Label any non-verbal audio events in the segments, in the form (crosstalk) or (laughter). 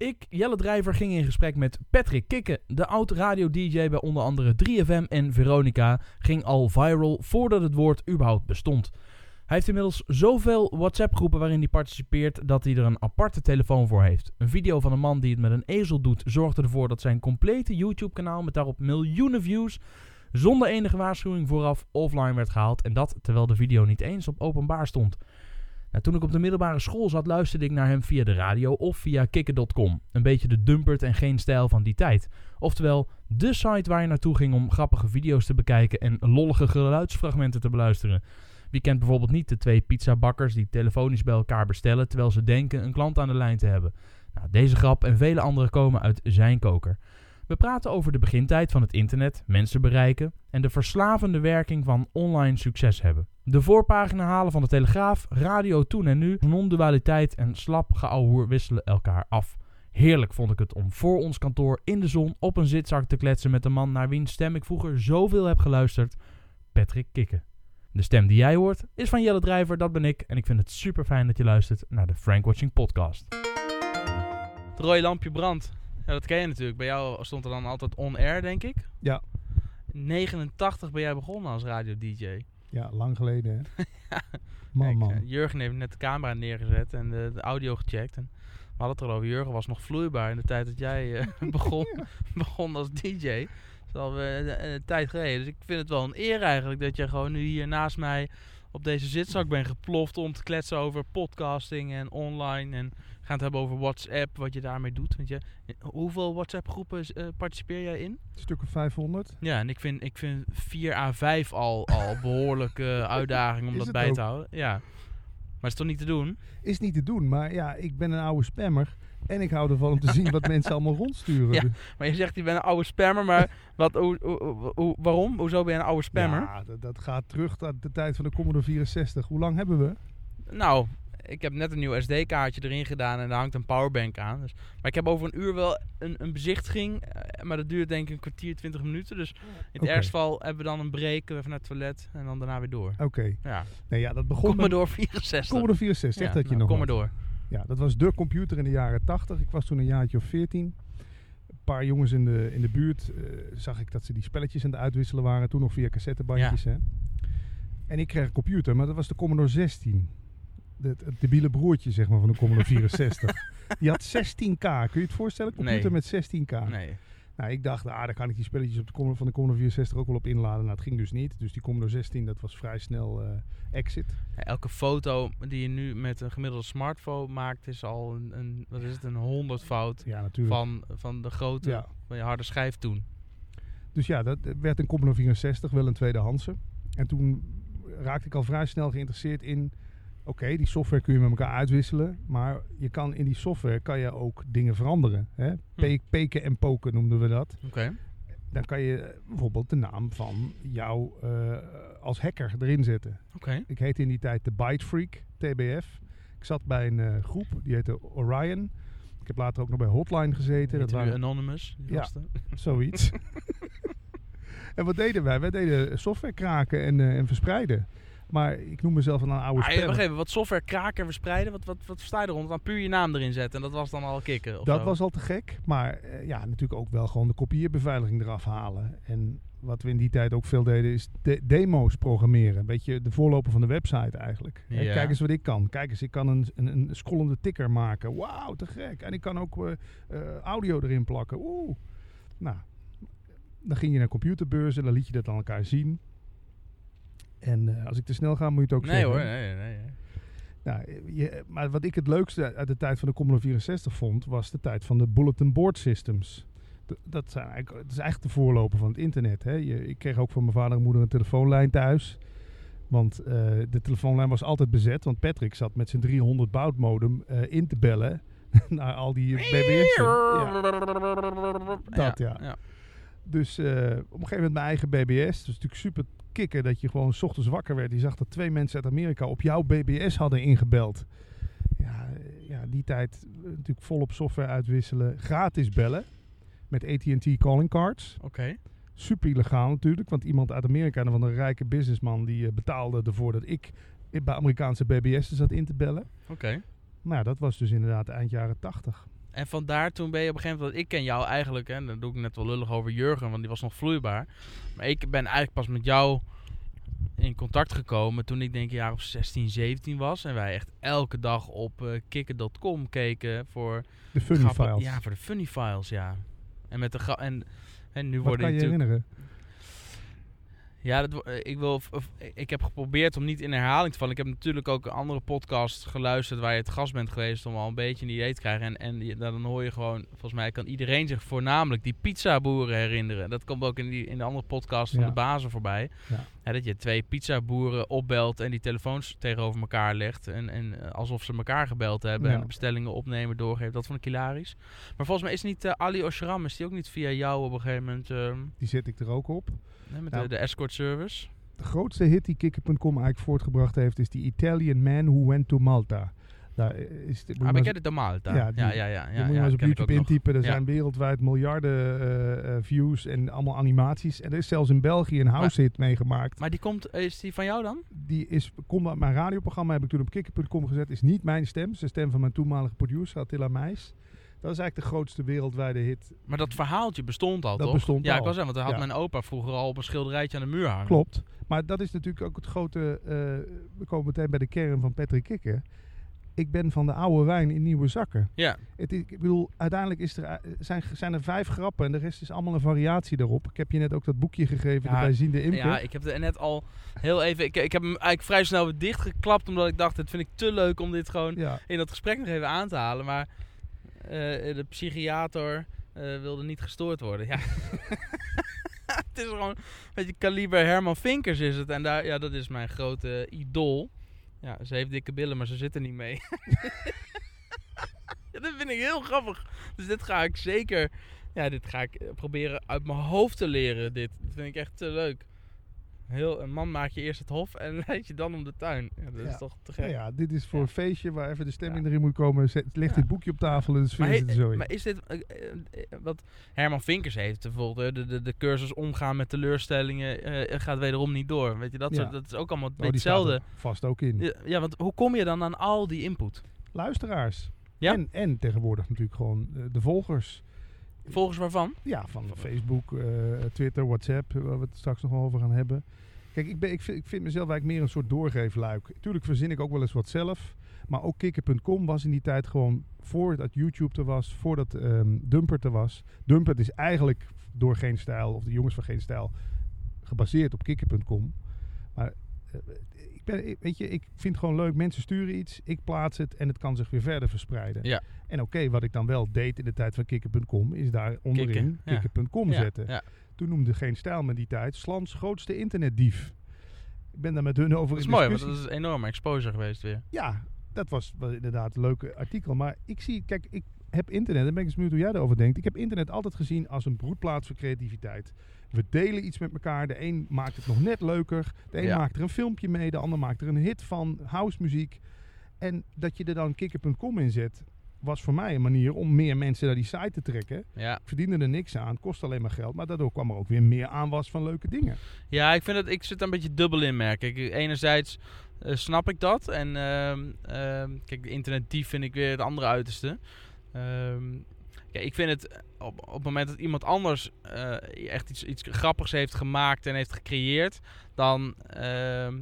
Ik, Jelle Drijver, ging in gesprek met Patrick Kikke. De oud-radio-dj bij onder andere 3FM en Veronica ging al viral voordat het woord überhaupt bestond. Hij heeft inmiddels zoveel WhatsApp-groepen waarin hij participeert dat hij er een aparte telefoon voor heeft. Een video van een man die het met een ezel doet zorgde ervoor dat zijn complete YouTube-kanaal met daarop miljoenen views zonder enige waarschuwing vooraf offline werd gehaald. En dat terwijl de video niet eens op openbaar stond. Nou, toen ik op de middelbare school zat, luisterde ik naar hem via de radio of via kikker.com. Een beetje de dumpert en geen stijl van die tijd. Oftewel, de site waar je naartoe ging om grappige video's te bekijken en lollige geluidsfragmenten te beluisteren. Wie kent bijvoorbeeld niet de twee pizzabakkers die telefonisch bij elkaar bestellen terwijl ze denken een klant aan de lijn te hebben? Nou, deze grap en vele andere komen uit zijn koker. We praten over de begintijd van het internet, mensen bereiken en de verslavende werking van online succes hebben. De voorpagina halen van de Telegraaf, radio toen en nu, non-dualiteit en slap geouwehoer wisselen elkaar af. Heerlijk vond ik het om voor ons kantoor in de zon op een zitzak te kletsen met de man naar wiens stem ik vroeger zoveel heb geluisterd, Patrick Kikke. De stem die jij hoort is van Jelle Drijver, dat ben ik. En ik vind het super fijn dat je luistert naar de Frank Watching Podcast. Het rode lampje brandt. Ja, dat ken je natuurlijk. Bij jou stond er dan altijd on-air, denk ik. Ja. In 89 ben jij begonnen als radio-dj. (laughs) Ja, lang geleden hè. (laughs) Man, Kijk, man. eh, Jurgen heeft net de camera neergezet en de, de audio gecheckt. En we hadden het erover. Jurgen was nog vloeibaar in de tijd dat jij eh, (laughs) begon, begon als DJ. Dat is al eh, een tijd geleden. Dus ik vind het wel een eer eigenlijk dat jij gewoon nu hier naast mij op deze zitzak bent geploft om te kletsen over podcasting en online. En we gaan het hebben over WhatsApp, wat je daarmee doet. Want je, hoeveel WhatsApp groepen eh, participeer jij in? Een stuk of 500. Ja, en ik vind, ik vind 4 à 5 al, al (laughs) behoorlijke uitdaging om dat bij ook? te houden. Ja. Maar het is toch niet te doen? Is niet te doen, maar ja, ik ben een oude spammer. En ik hou ervan om te zien wat (laughs) mensen allemaal rondsturen. Ja. Maar je zegt je bent een oude spammer, maar wat, hoe, hoe, hoe- waarom? Hoezo ben je een oude spammer? Ja, dat, dat gaat terug naar de tijd van de Commodore 64. Hoe lang hebben we? Nou, ik heb net een nieuw SD-kaartje erin gedaan en daar hangt een powerbank aan. Dus, maar ik heb over een uur wel een, een bezichtiging, eh, maar dat duurt denk ik een kwartier, twintig minuten. Dus in het Oké. ergste geval hebben we dan een break, even naar het toilet en dan daarna weer door. Oké. Ja, Nee, ja, dat begon kom maar door 64. Commodore 64. Zegt Ja, dat je nou, nog kom maar door. Ja, dat was de computer in de jaren 80. Ik was toen een jaartje of 14. Een paar jongens in de, in de buurt eh, zag ik dat ze die spelletjes aan het uitwisselen waren. Toen nog via cassettebandjes. Hè? En ik kreeg een computer, maar dat was de Commodore 16. Het, het debiele broertje zeg maar, van de Commodore (laughs) 64. Die had 16k. Kun je het voorstellen? Computer Nee. met 16k. Nee. Nou, ik dacht, ah, daar kan ik die spelletjes op de Commodore, van de Commodore 64 ook wel op inladen. Nou, het ging dus niet. Dus die Commodore 16, dat was vrij snel eh, exit. Ja, Elke foto die je nu met een gemiddelde smartphone maakt, is al een, een wat is het, een honderdvoud Ja, natuurlijk. van, van de grootte Ja. van je harde schijf toen. Dus ja, dat werd een Commodore 64, wel een tweedehandse. En toen raakte ik al vrij snel geïnteresseerd in... Oké, die software kun je met elkaar uitwisselen. Maar je kan in die software kan je ook dingen veranderen. Hè? Pe- Peken en poken noemden we dat. Oké. Dan kan je bijvoorbeeld de naam van jou eh, als hacker erin zetten. Oké. Ik heette in die tijd de Byte Freak, TBF. Ik zat bij een eh, groep, die heette Orion. Ik heb later ook nog bij Hotline gezeten. Dat waren Anonymous, die Ja. gasten. (laughs) Zoiets. (laughs) en wat deden wij? Wij deden software kraken en, eh, en verspreiden. Maar ik noem mezelf een oude spammer. even, wat software kraken, verspreiden, wat, wat, wat versta je eronder? Dan puur je naam erin zetten en dat was dan al kicken Dat zo. was al te gek. Maar eh, ja, natuurlijk ook wel gewoon de kopieerbeveiliging eraf halen. En wat we in die tijd ook veel deden is de demo's programmeren. Weet je, de voorloper van de website eigenlijk. Hè. Kijk eens wat ik kan. Kijk eens, ik kan een, een, een scrollende ticker maken. Wauw, te gek. En ik kan ook eh, eh, audio erin plakken. Oeh. Nou, dan ging je naar computerbeurzen en dan liet je dat aan elkaar zien. En eh, als ik te snel ga, moet je het ook Nee zeggen. hoor, nee, nee. nee. Nou, je, maar wat ik het leukste uit de tijd van de Commodore 64 vond, was de tijd van de bulletin board systems. D- Dat, zijn eigenlijk, dat is eigenlijk de voorloper van het internet. Hè. Je, ik kreeg ook van mijn vader en moeder een telefoonlijn thuis. Want eh, de telefoonlijn was altijd bezet. Want Patrick zat met zijn 300 baud modem eh, in te bellen (laughs) naar al die BBS. Ja. Dat, ja. ja. Dus op een gegeven moment mijn eigen BBS. Dus natuurlijk super kicken dat je gewoon 's ochtends wakker werd. Je zag dat twee mensen uit Amerika op jouw BBS hadden ingebeld. Ja, ja die tijd eh, natuurlijk volop software uitwisselen. Gratis bellen met AT&T calling cards. Oké. Super illegaal natuurlijk. Want iemand uit Amerika, van een rijke businessman, die eh, betaalde ervoor dat ik bij Amerikaanse BBS'en zat in te bellen. Oké. Nou, dat was dus inderdaad eind jaren 80. En vandaar toen ben je op een gegeven moment... Ik ken jou eigenlijk, en dan doe ik net wel lullig over Jurgen, want die was nog vloeibaar. Maar ik ben eigenlijk pas met jou in contact gekomen toen ik denk een jaar of 16, 17 was. En wij echt elke dag op uh, kikken.com keken voor... De funny grappen- files. Ja, voor de funny files, ja. En met de... En, en nu Wat worden kan je herinneren? Ja, dat, eh, ik, wil, ik heb geprobeerd om niet in herhaling te vallen. Ik heb natuurlijk ook andere podcasts geluisterd waar je het gast bent geweest om al een beetje een idee te krijgen. En, en dan hoor je gewoon, volgens mij kan iedereen zich voornamelijk die pizzaboeren herinneren. Dat komt ook in, die, in de andere podcast van Ja. de bazen voorbij. Ja. Dat je twee pizzaboeren opbelt en die telefoons tegenover elkaar legt. En, en eh, alsof ze elkaar gebeld hebben en de bestellingen opnemen, doorgeven. Dat vond ik hilarisch. Maar volgens mij is niet eh, Ali Oshram, is die ook niet via jou op een gegeven moment... ehm, Die zet ik er ook op. met Nou. de, de escort service? De grootste hit die Kikker.com eigenlijk voortgebracht heeft... is die Italian Man Who Went to Malta. Daar is, je Ah, ik de Malta? Ja, Ja, die- ja, ja. ja, moet je maar eens op YouTube intypen. Er Ja. zijn wereldwijd miljarden eh, eh, views en allemaal animaties. En er is zelfs in België een house hit meegemaakt. Maar die komt, is die van jou dan? Die is, komt uit mijn radioprogramma, heb ik toen op kikker.com gezet. Is niet mijn stem, het is de stem van mijn toenmalige producer, Attila Meijs. Dat is eigenlijk de grootste wereldwijde hit. Maar dat verhaaltje bestond al, Dat toch? bestond ja, al. ik was zeggen, want dat had mijn opa vroeger al op een schilderijtje aan de muur hangen. Klopt. Maar dat is natuurlijk ook het grote... eh, we komen meteen bij de kern van Patrick Kikker. Ik ben van de oude wijn in nieuwe zakken. Ja, Het, ik bedoel, uiteindelijk is er, eh, zijn, zijn er vijf grappen en de rest is allemaal een variatie daarop. Ik heb je net ook dat boekje gegeven, Ja, de bijziende ja, ik heb er net al heel even... Ik, ik heb hem eigenlijk vrij snel weer dichtgeklapt, omdat ik dacht, het vind ik te leuk om dit gewoon Ja, in dat gesprek nog even aan te halen. Maar de psychiater eh, wilde niet gestoord worden. Ja. (laughs) het is gewoon een beetje kaliber Herman Vinkers is het. En daar, ja, dat is mijn grote idool. Ja, ze heeft dikke billen, maar ze zit er niet mee. (laughs) ja, dat vind ik heel grappig. Dus dit ga ik zeker... Ja, dit ga ik eh, proberen uit mijn hoofd te leren. Dit, vind ik echt te leuk. Heel, een man maakt je eerst het hof en (laughs) leidt je dan om de tuin. Ja, dat Ja. is toch te gek. Nou ja, dit is voor een feestje waar even de stemming erin moet komen. Zet, leg dit boekje op tafel en dus Maar, vinden ze he- er zo in. maar is dit eh, eh, eh, wat Herman Vinkers heeft bijvoorbeeld, de, de, de cursus omgaan met teleurstellingen gaat wederom niet door. Weet je, dat, soort- dat is ook allemaal Oh, hetzelfde. vast ook in. Ja, want hoe kom je dan aan al die input? Luisteraars. Ja? En, en tegenwoordig natuurlijk gewoon de volgers. Volgens waarvan? Ja, van Facebook, eh, Twitter, WhatsApp, waar we het straks nog wel over gaan hebben. Kijk, ik, ben, ik, vind, ik vind mezelf eigenlijk meer een soort doorgeefluik. Tuurlijk verzin ik ook wel eens wat zelf. Maar ook kikker.com was in die tijd gewoon voordat YouTube er was, voordat ehm Dumpert er was. Dumpert is eigenlijk door Geen Stijl, of de jongens van Geen Stijl, gebaseerd op kikker.com. Maar eh, ik, ben, weet je, ik vind het gewoon leuk. Mensen sturen iets, ik plaats het en het kan zich weer verder verspreiden. Ja. En oké, wat ik dan wel deed in de tijd van kikker.com, is daar onderin Kikken, ja. kikker.com Ja, zetten. ja. Toen noemde Geen Stijl me die tijd Slans grootste internetdief. Ik ben daar met hun over Dat is mooi, want dat is een enorme exposure geweest weer. Ja, dat was wel inderdaad een leuke artikel. Maar ik zie, kijk, ik heb internet, en ben ik eens benieuwd hoe jij erover denkt. Ik heb internet altijd gezien als een broedplaats voor creativiteit. We delen iets met elkaar. De een maakt het nog net leuker. De een Ja. maakt er een filmpje mee. De ander maakt er een hit van. Housemuziek. En dat je er dan kikker.com in zet, was voor mij een manier om meer mensen naar die site te trekken. Ja. Ik verdiende er niks aan. Het kost alleen maar geld. Maar daardoor kwam er ook weer meer aanwas van leuke dingen. Ja, ik vind het, ik zit een beetje dubbel in, merk ik. Enerzijds eh, snap ik dat. En ehm, ehm, kijk, de internetdief vind ik weer het andere uiterste. Kijk, ik vind het op, op het moment dat iemand anders eh, echt iets, iets grappigs heeft gemaakt en heeft gecreëerd, dan ehm,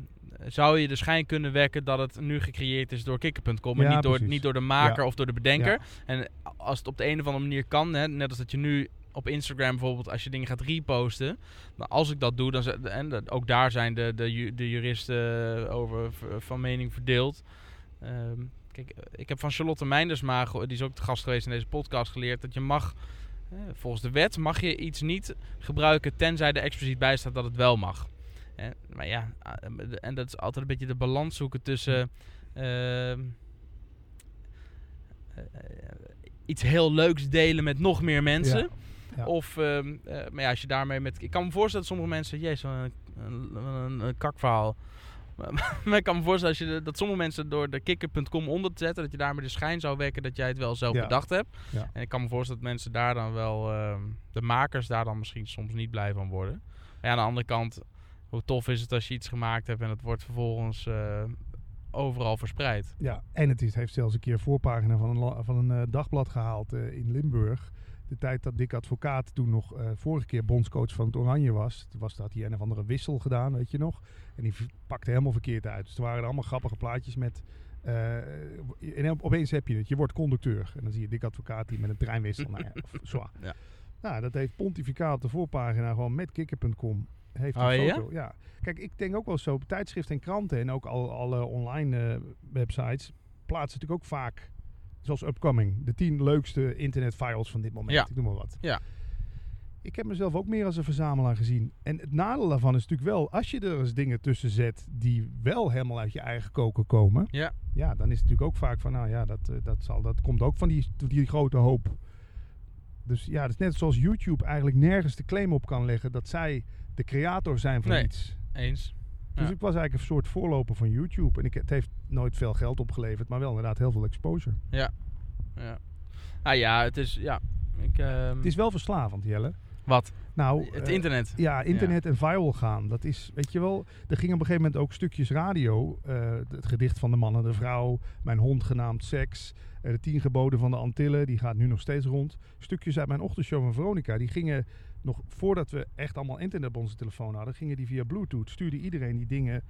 zou je de schijn kunnen wekken dat het nu gecreëerd is door kikker.com en Ja, niet door, precies. niet door de maker Ja. of door de bedenker. Ja. En als het op de een of andere manier kan, hè, net als dat je nu op Instagram bijvoorbeeld, als je dingen gaat reposten, nou, als ik dat doe, dan en ook daar zijn de, de, de juristen over v- van mening verdeeld. Ehm, kijk, eh, ik heb van Charlotte Meindersma, die is ook de gast geweest in deze podcast, geleerd dat je mag, eh, volgens de wet, mag je iets niet gebruiken tenzij er expliciet bij staat dat het wel mag. Eh, maar ja, en dat is altijd een beetje de balans zoeken tussen iets heel leuks delen met nog meer mensen. Ja. Ja. Of, ehm, eh, maar ja, als je daarmee met... Ik kan me voorstellen dat sommige mensen... Jezus, een, een, een kakverhaal. (laughs) maar ik kan me voorstellen als je dat sommige mensen door de kikker.com onder te zetten... dat je daarmee de schijn zou wekken dat jij het wel zelf Ja. bedacht hebt. Ja. En ik kan me voorstellen dat mensen daar dan wel... ehm, de makers daar dan misschien soms niet blij van worden. Ja, aan de andere kant... Hoe tof is het als je iets gemaakt hebt en het wordt vervolgens... eh, overal verspreid. Ja, en het is, heeft zelfs een keer voorpagina van een, van een eh, dagblad gehaald eh, in Limburg. De tijd dat Dick Advocaat toen nog eh, vorige keer bondscoach van het Oranje was. Toen was dat hij een of andere wissel gedaan, weet je nog. En die pakte helemaal verkeerd uit. Dus er waren allemaal grappige plaatjes met... eh, en op- opeens heb je het. Je wordt conducteur. En dan zie je Dick Advocaat die met een treinwissel. nou ja, of. (laughs) Ja. Nou, dat heeft Pontificaal op de voorpagina gewoon met kikker.com. Heeft Oh, foto. Ja? Kijk, ik denk ook wel zo. Tijdschriften en kranten en ook al, alle online eh, websites plaatsen natuurlijk ook vaak, zoals Upcoming, de tien leukste internet files van dit moment. Ja. Ik noem maar wat. Ja. Ik heb mezelf ook meer als een verzamelaar gezien. En het nadeel daarvan is natuurlijk wel, als je er eens dingen tussen zet die wel helemaal uit je eigen koker komen. Ja. Ja, dan is het natuurlijk ook vaak van, nou ja, dat, eh, dat, zal, dat komt ook van die, die grote hoop. Dus ja, het is net zoals YouTube eigenlijk nergens de claim op kan leggen dat zij de creator zijn van Nee. iets. Eens. Dus Ja. ik was eigenlijk een soort voorloper van YouTube. En ik, het heeft nooit veel geld opgeleverd, maar wel inderdaad heel veel exposure. Ja. Ah ja, het is... Ja. Ik, ehm, Het is wel verslavend, Jelle. Wat? Nou, Het eh, internet. Ja, internet en viral gaan. Dat is, weet je wel, er gingen op een gegeven moment ook stukjes radio. eh, het gedicht van de man en de vrouw. Mijn hond genaamd Seks. eh, de tien geboden van de Antillen. Die gaat nu nog steeds rond. Stukjes uit mijn ochtendshow van Veronica. Die gingen nog voordat we echt allemaal internet op onze telefoon hadden. Gingen die via Bluetooth. Stuurde iedereen die dingen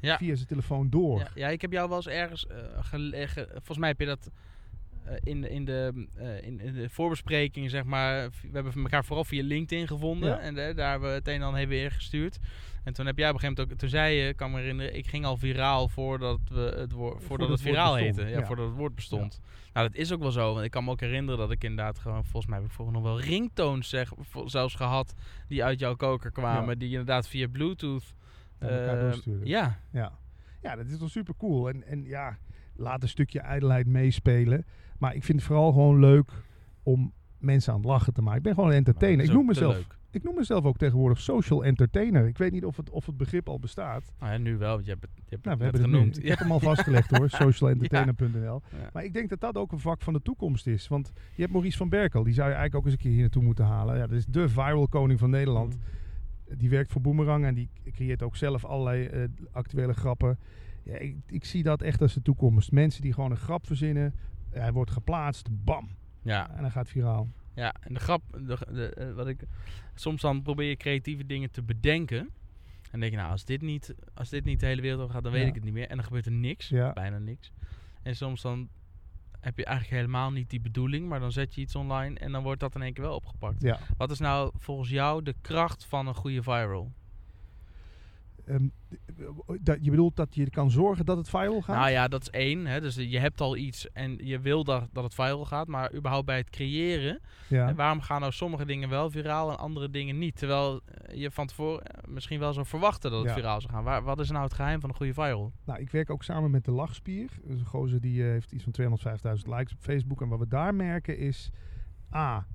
Ja. via zijn telefoon door. Ja, ja, ik heb jou wel eens ergens eh gelegen. Volgens mij heb je dat eh, in, de- in, de, eh, in, in de voorbespreking, zeg maar. We hebben elkaar vooral via LinkedIn gevonden. Ja. En eh, daar hebben we het een en ander weer gestuurd. En toen heb jij op een gegeven moment ook. Toen zei je, kan me herinneren, ik ging al viraal voordat, we het, woord, voordat Voordat het viraal heette. Ja, ja. voordat het woord bestond. Nou, dat is ook wel zo. Want ik kan me ook herinneren dat ik inderdaad gewoon. Volgens mij heb ik vroeger nog wel ringtones zeg, zelfs gehad. Die uit jouw koker kwamen. Ja. Die inderdaad via Bluetooth. Eh, doorsturen. ja, Ja. ja, dat is wel super cool. En, en ja, laat een stukje ijdelheid meespelen. Maar ik vind het vooral gewoon leuk om mensen aan het lachen te maken. Ik ben gewoon een entertainer. Ik noem, mezelf, ik noem mezelf ook tegenwoordig social entertainer. Ik weet niet of het, of het begrip al bestaat. Nou ja, nu wel, want je hebt het, je hebt Nou, we het hebben net het genoemd. Ik heb hem al (laughs) vastgelegd hoor, socialentertainer.nl. Ja. Maar ik denk dat dat ook een vak van de toekomst is. Want je hebt Maurice van Berkel, die zou je eigenlijk ook eens een keer hier naartoe moeten halen. Ja, dat is de viral koning van Nederland. Mm. Die werkt voor Boomerang en die creëert ook zelf allerlei eh, actuele grappen. Ja, ik, ik zie dat echt als de toekomst. Mensen die gewoon een grap verzinnen. Hij wordt geplaatst, bam. Ja, En dan gaat het viraal. ja, en de grap, de, de, eh, wat ik, soms dan probeer je creatieve dingen te bedenken. En dan denk je, nou, als dit niet, als dit niet de hele wereld over gaat, dan weet Ja. ik het niet meer. En dan gebeurt er niks, Ja. bijna niks. En soms dan heb je eigenlijk helemaal niet die bedoeling, maar dan zet je iets online en dan wordt dat in één keer wel opgepakt. Ja. Wat is nou volgens jou de kracht van een goede viral? Ehm, dat, je bedoelt dat je kan zorgen dat het viral gaat? Nou ja, dat is één. Hè? Dus je hebt al iets en je wil dat, dat het viral gaat. Maar überhaupt bij het creëren. ja. En waarom gaan nou sommige dingen wel viraal en andere dingen niet? Terwijl eh, je van tevoren eh, misschien wel zou verwachten dat het Ja. viraal zou gaan. Waar, wat is nou het geheim van een goede viral? Nou, ik werk ook samen met de Lachspier. Is een gozer die eh, heeft iets van 205.000 likes op Facebook. En wat we daar merken is... A,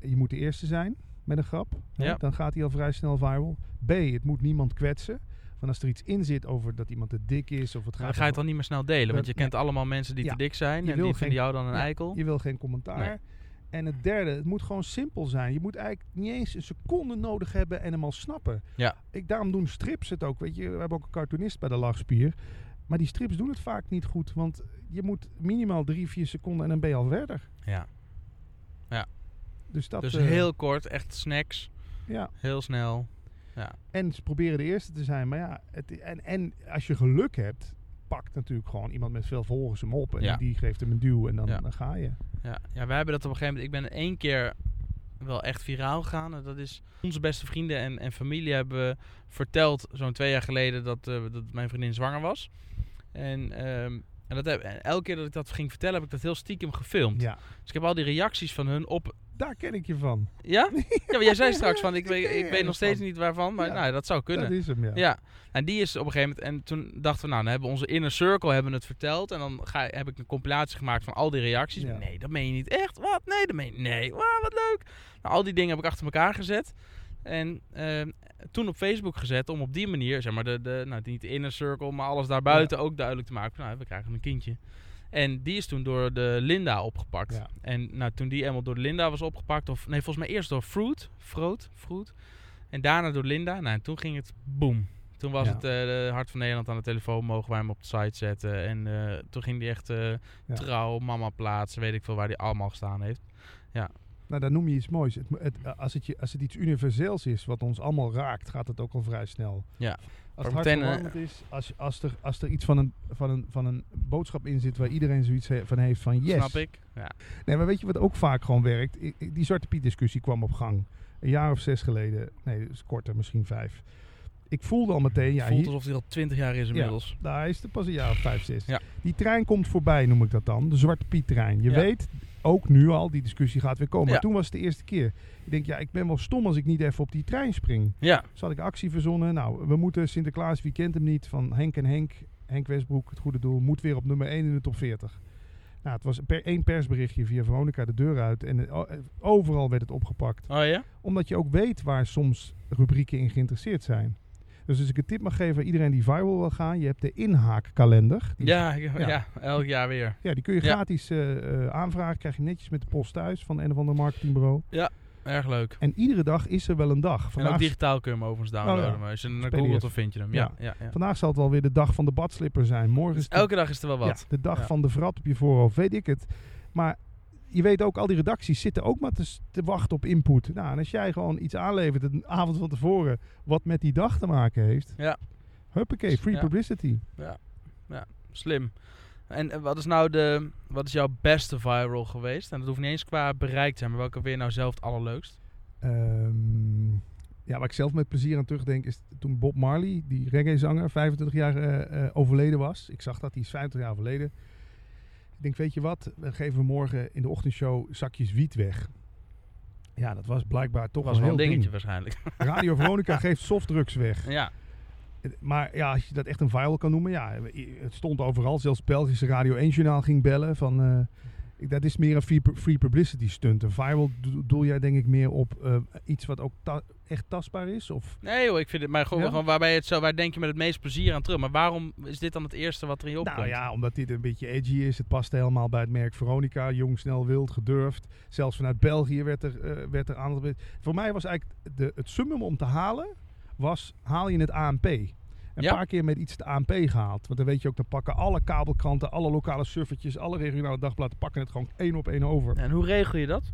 je moet de eerste zijn met een grap. hè, Ja. Dan gaat hij al vrij snel viral. B, het moet niemand kwetsen. Want als er iets in zit over dat iemand te dik is... of het Dan gaat ga je het dan niet meer snel delen. Want je kent allemaal mensen die Ja. te dik zijn. En die geen- vinden jou dan een Ja, eikel. Je wil geen commentaar. Nee. En het derde, het moet gewoon simpel zijn. Je moet eigenlijk niet eens een seconde nodig hebben en hem al snappen. Ja. Ik, daarom doen strips het ook. Weet je, we hebben ook een cartoonist bij de lachspier. Maar die strips doen het vaak niet goed. Want je moet minimaal drie, vier seconden en dan ben je al verder. Ja. Dus dat... dus eh, heel kort, echt snacks. Ja. Heel snel. En ze proberen de eerste te zijn. Maar ja, het, en, en als je geluk hebt, pakt natuurlijk gewoon iemand met veel volgers hem op. En Ja. die geeft hem een duw en dan, Ja. dan ga je. Ja, ja, wij hebben dat op een gegeven moment. Ik ben één keer wel echt viraal gegaan. En dat is onze beste vrienden en, en familie hebben verteld zo'n twee jaar geleden dat, eh, dat mijn vriendin zwanger was. En, ehm, en, dat heb, en elke keer dat ik dat ging vertellen, heb ik dat heel stiekem gefilmd. Ja, Dus ik heb al die reacties van hun op. daar ken ik je van. Ja? (laughs) Ja, maar jij zei straks van ik je ik weet nog steeds van. niet waarvan, maar Ja. nou, dat zou kunnen. Dat is hem, ja. Ja, en die is op een gegeven moment. En toen dachten we, nou, dan hebben onze inner circle hebben het verteld. En dan ga, heb ik een compilatie gemaakt van al die reacties. Ja. Nee, dat meen je niet echt. Wat? Nee, dat meen je Nee, Wauw, wat leuk. Nou, al die dingen heb ik achter elkaar gezet. En ehm, toen op Facebook gezet om op die manier, zeg maar, de, de, nou, niet de inner circle, maar alles daarbuiten ook duidelijk te maken. Nou, we krijgen een kindje. En die is toen door de Linda opgepakt. Ja. En nou, toen die eenmaal door de Linda was opgepakt, of nee, volgens mij eerst door Fruit, Fruit, Fruit. En daarna door Linda. Nou, en toen ging het boom. Toen was Ja. het eh, Hart van Nederland aan de telefoon, mogen wij hem op de site zetten. En eh, toen ging hij echt eh, Ja. trouw, mama plaatsen, weet ik veel waar hij allemaal gestaan heeft. Nou, dan noem je iets moois. Het, het, als, het je, als het iets universeels is wat ons allemaal raakt, gaat het ook al vrij snel. Ja. Als het meteen, hartverwarmend is, als, als, er, als er iets van een, van, een, van een boodschap in zit waar iedereen zoiets he- van heeft van yes. Snap ik? Ja. Nee, maar weet je wat ook vaak gewoon werkt? I- Die Zwarte Piet discussie kwam op gang. Een jaar of zes geleden. Nee, is korter, misschien vijf. Ik voelde al meteen, ja, Voelt hier, alsof hij al twintig jaar is inmiddels. nou, hij is er pas een jaar of vijf, zes. Ja. Die trein komt voorbij, noem ik dat dan. De Zwarte Piet trein. Je Ja. weet, ook nu al, die discussie gaat weer komen. Ja. Maar toen was het de eerste keer. Ik denk, ja, ik ben wel stom als ik niet even op die trein spring. Ja. Dus had ik actie verzonnen. Nou, we moeten Sinterklaas, wie kent hem niet, van Henk en Henk. Henk Westbroek, het goede doel, moet weer op nummer 1 in de top 40. Nou, het was per één persberichtje via Veronica de deur uit. En eh, overal werd het opgepakt. Oh ja? Omdat je ook weet waar soms rubrieken in geïnteresseerd zijn. Dus als ik een tip mag geven aan iedereen die viral wil gaan. Je hebt de inhaakkalender. Die Ja, ja, Ja. ja, elk jaar weer. ja, die kun je Ja. gratis eh, eh, aanvragen. Krijg je netjes met de post thuis van een of ander marketingbureau. Erg leuk. En iedere dag is er wel een dag. En ook digitaal kun je hem overigens downloaden. Oh ja. Maar als je naar googelt, dan vind je hem. Ja, Ja. ja. ja, vandaag zal het wel weer de dag van de badslipper zijn. Morgen Dus is de, elke dag is er wel wat. ja, de dag Ja. van de vrat op je voorhoofd. Weet ik het. Maar je weet ook, al die redacties zitten ook maar te, wachten op input. Nou, en als jij gewoon iets aanlevert een avond van tevoren... wat met die dag te maken heeft... Ja. Huppakee, free Ja. publicity. Slim. En wat is nou de, wat is jouw beste viral geweest? En dat hoeft niet eens qua bereik te zijn, maar welke je nou zelf het allerleukst? Ehm, ja, waar ik zelf met plezier aan terugdenk is toen Bob Marley, die reggae-zanger, 25 jaar eh, eh, overleden was. Ik zag dat, hij is 50 jaar overleden. Ik denk, weet je wat, dan geven we morgen in de ochtendshow zakjes wiet weg. Ja, dat was blijkbaar toch was wel wel een heel dingetje ding. waarschijnlijk. (laughs) Radio Veronica geeft softdrugs weg. ja. Maar ja, als je dat echt een viral kan noemen, ja, het stond overal. Zelfs Belgische Radio 1-journaal ging bellen van... eh, dat is meer een free, publicity stunt. Een viral do- doel jij denk ik meer op eh, iets wat ook echt tastbaar is? Of Nee joh, ik vind het, maar gewoon, Ja? gewoon waarbij het zo, waar denk je met het meest plezier aan terug? Maar waarom is dit dan het eerste wat er in je opkomt? Nou ja, omdat dit een beetje edgy is. Het past helemaal bij het merk Veronica. Jong, snel, wild, gedurfd. Zelfs vanuit België werd er, eh, werd er aandacht. Voor mij was eigenlijk de, het summum om te halen, was haal je het ANP. Een Ja. paar keer met iets de ANP gehaald. Want dan weet je ook, dan pakken alle kabelkranten, alle lokale suffertjes, alle regionale dagbladen, pakken het gewoon één op één over. En hoe regel je dat?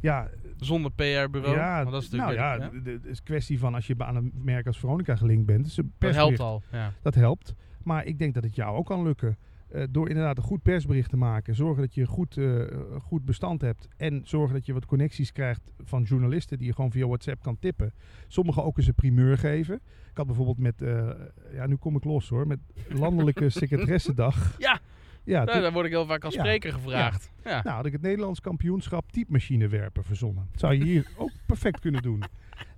Ja, Zonder PR-bureau? ja, dat is nou natuurlijk ja, de- de- het is een kwestie van als je aan een merk als Veronica gelinkt bent. Dus een dat helpt al. Ja. Dat helpt. Maar ik denk dat het jou ook kan lukken. Eh, door inderdaad een goed persbericht te maken. Zorgen dat je goed, eh, goed bestand hebt. En zorgen dat je wat connecties krijgt van journalisten die je gewoon via WhatsApp kan tippen. Sommigen ook eens een primeur geven. Ik had bijvoorbeeld met, eh, ja nu kom ik los hoor, met (laughs) Landelijke Secretaressendag. Ja. Ja, Nou, daar word ik heel vaak als spreker gevraagd. Ja. nou had ik het Nederlands kampioenschap typemachinewerpen verzonnen. Dat zou je hier (laughs) ook perfect kunnen doen.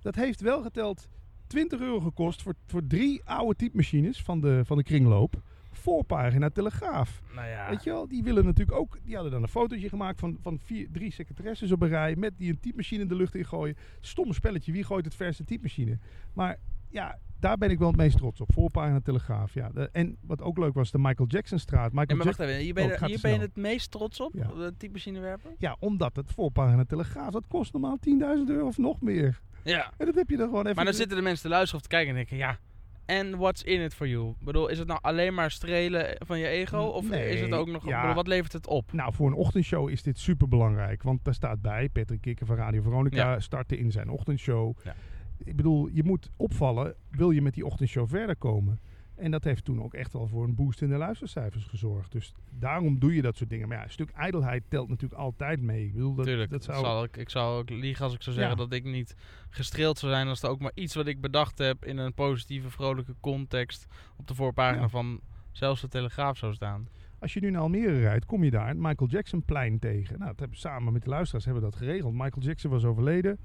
Dat heeft wel geteld 20 euro gekost voor, voor drie oude typemachines van de, van de kringloop. Voorpagina Telegraaf. Nou ja. Weet je wel, die willen natuurlijk ook. Die hadden dan een fotootje gemaakt van, van vier, drie secretaresses op een rij. Met die een typemachine in de lucht ingooien. Stomme spelletje, wie gooit het verste typemachine? Maar ja, daar ben ik wel het meest trots op. Voorpagina Telegraaf. Ja. De- en wat ook leuk was, de Michael Jackson straat. Michael Ja, maar wacht even, hier ben, Oh, je, hier te ben je het meest trots op? Ja. De typemachine werpen? ja, omdat het voorpagina Telegraaf, dat kost normaal 10.000 euro of nog meer. Ja. En dat heb je dan gewoon even... Maar dan zitten de mensen te luisteren of te kijken en denken, ja, en what's in it for you? Ik bedoel, is het nou alleen maar strelen van je ego? Of Nee, is het ook nog, ja. bedoel, wat levert het op? Nou, voor een ochtendshow is dit super belangrijk. Want daar staat bij, Patrick Kikker van Radio Veronica Ja. startte in zijn ochtendshow. Ja. Ik bedoel, je moet opvallen, wil je met die ochtendshow verder komen. En dat heeft toen ook echt wel voor een boost in de luistercijfers gezorgd. Dus daarom doe je dat soort dingen. Maar ja, een stuk ijdelheid telt natuurlijk altijd mee. Ik bedoel, dat, Tuurlijk, dat zou... zal ik, ik zou ook liegen als ik zou zeggen Ja. dat ik niet gestreeld zou zijn als er ook maar iets wat ik bedacht heb in een positieve, vrolijke context op de voorpagina Ja. van zelfs de Telegraaf zou staan. Als je nu naar Almere rijdt, kom je daar het Michael Jackson plein tegen. Nou, dat hebben samen met de luisteraars hebben we dat geregeld. Michael Jackson was overleden.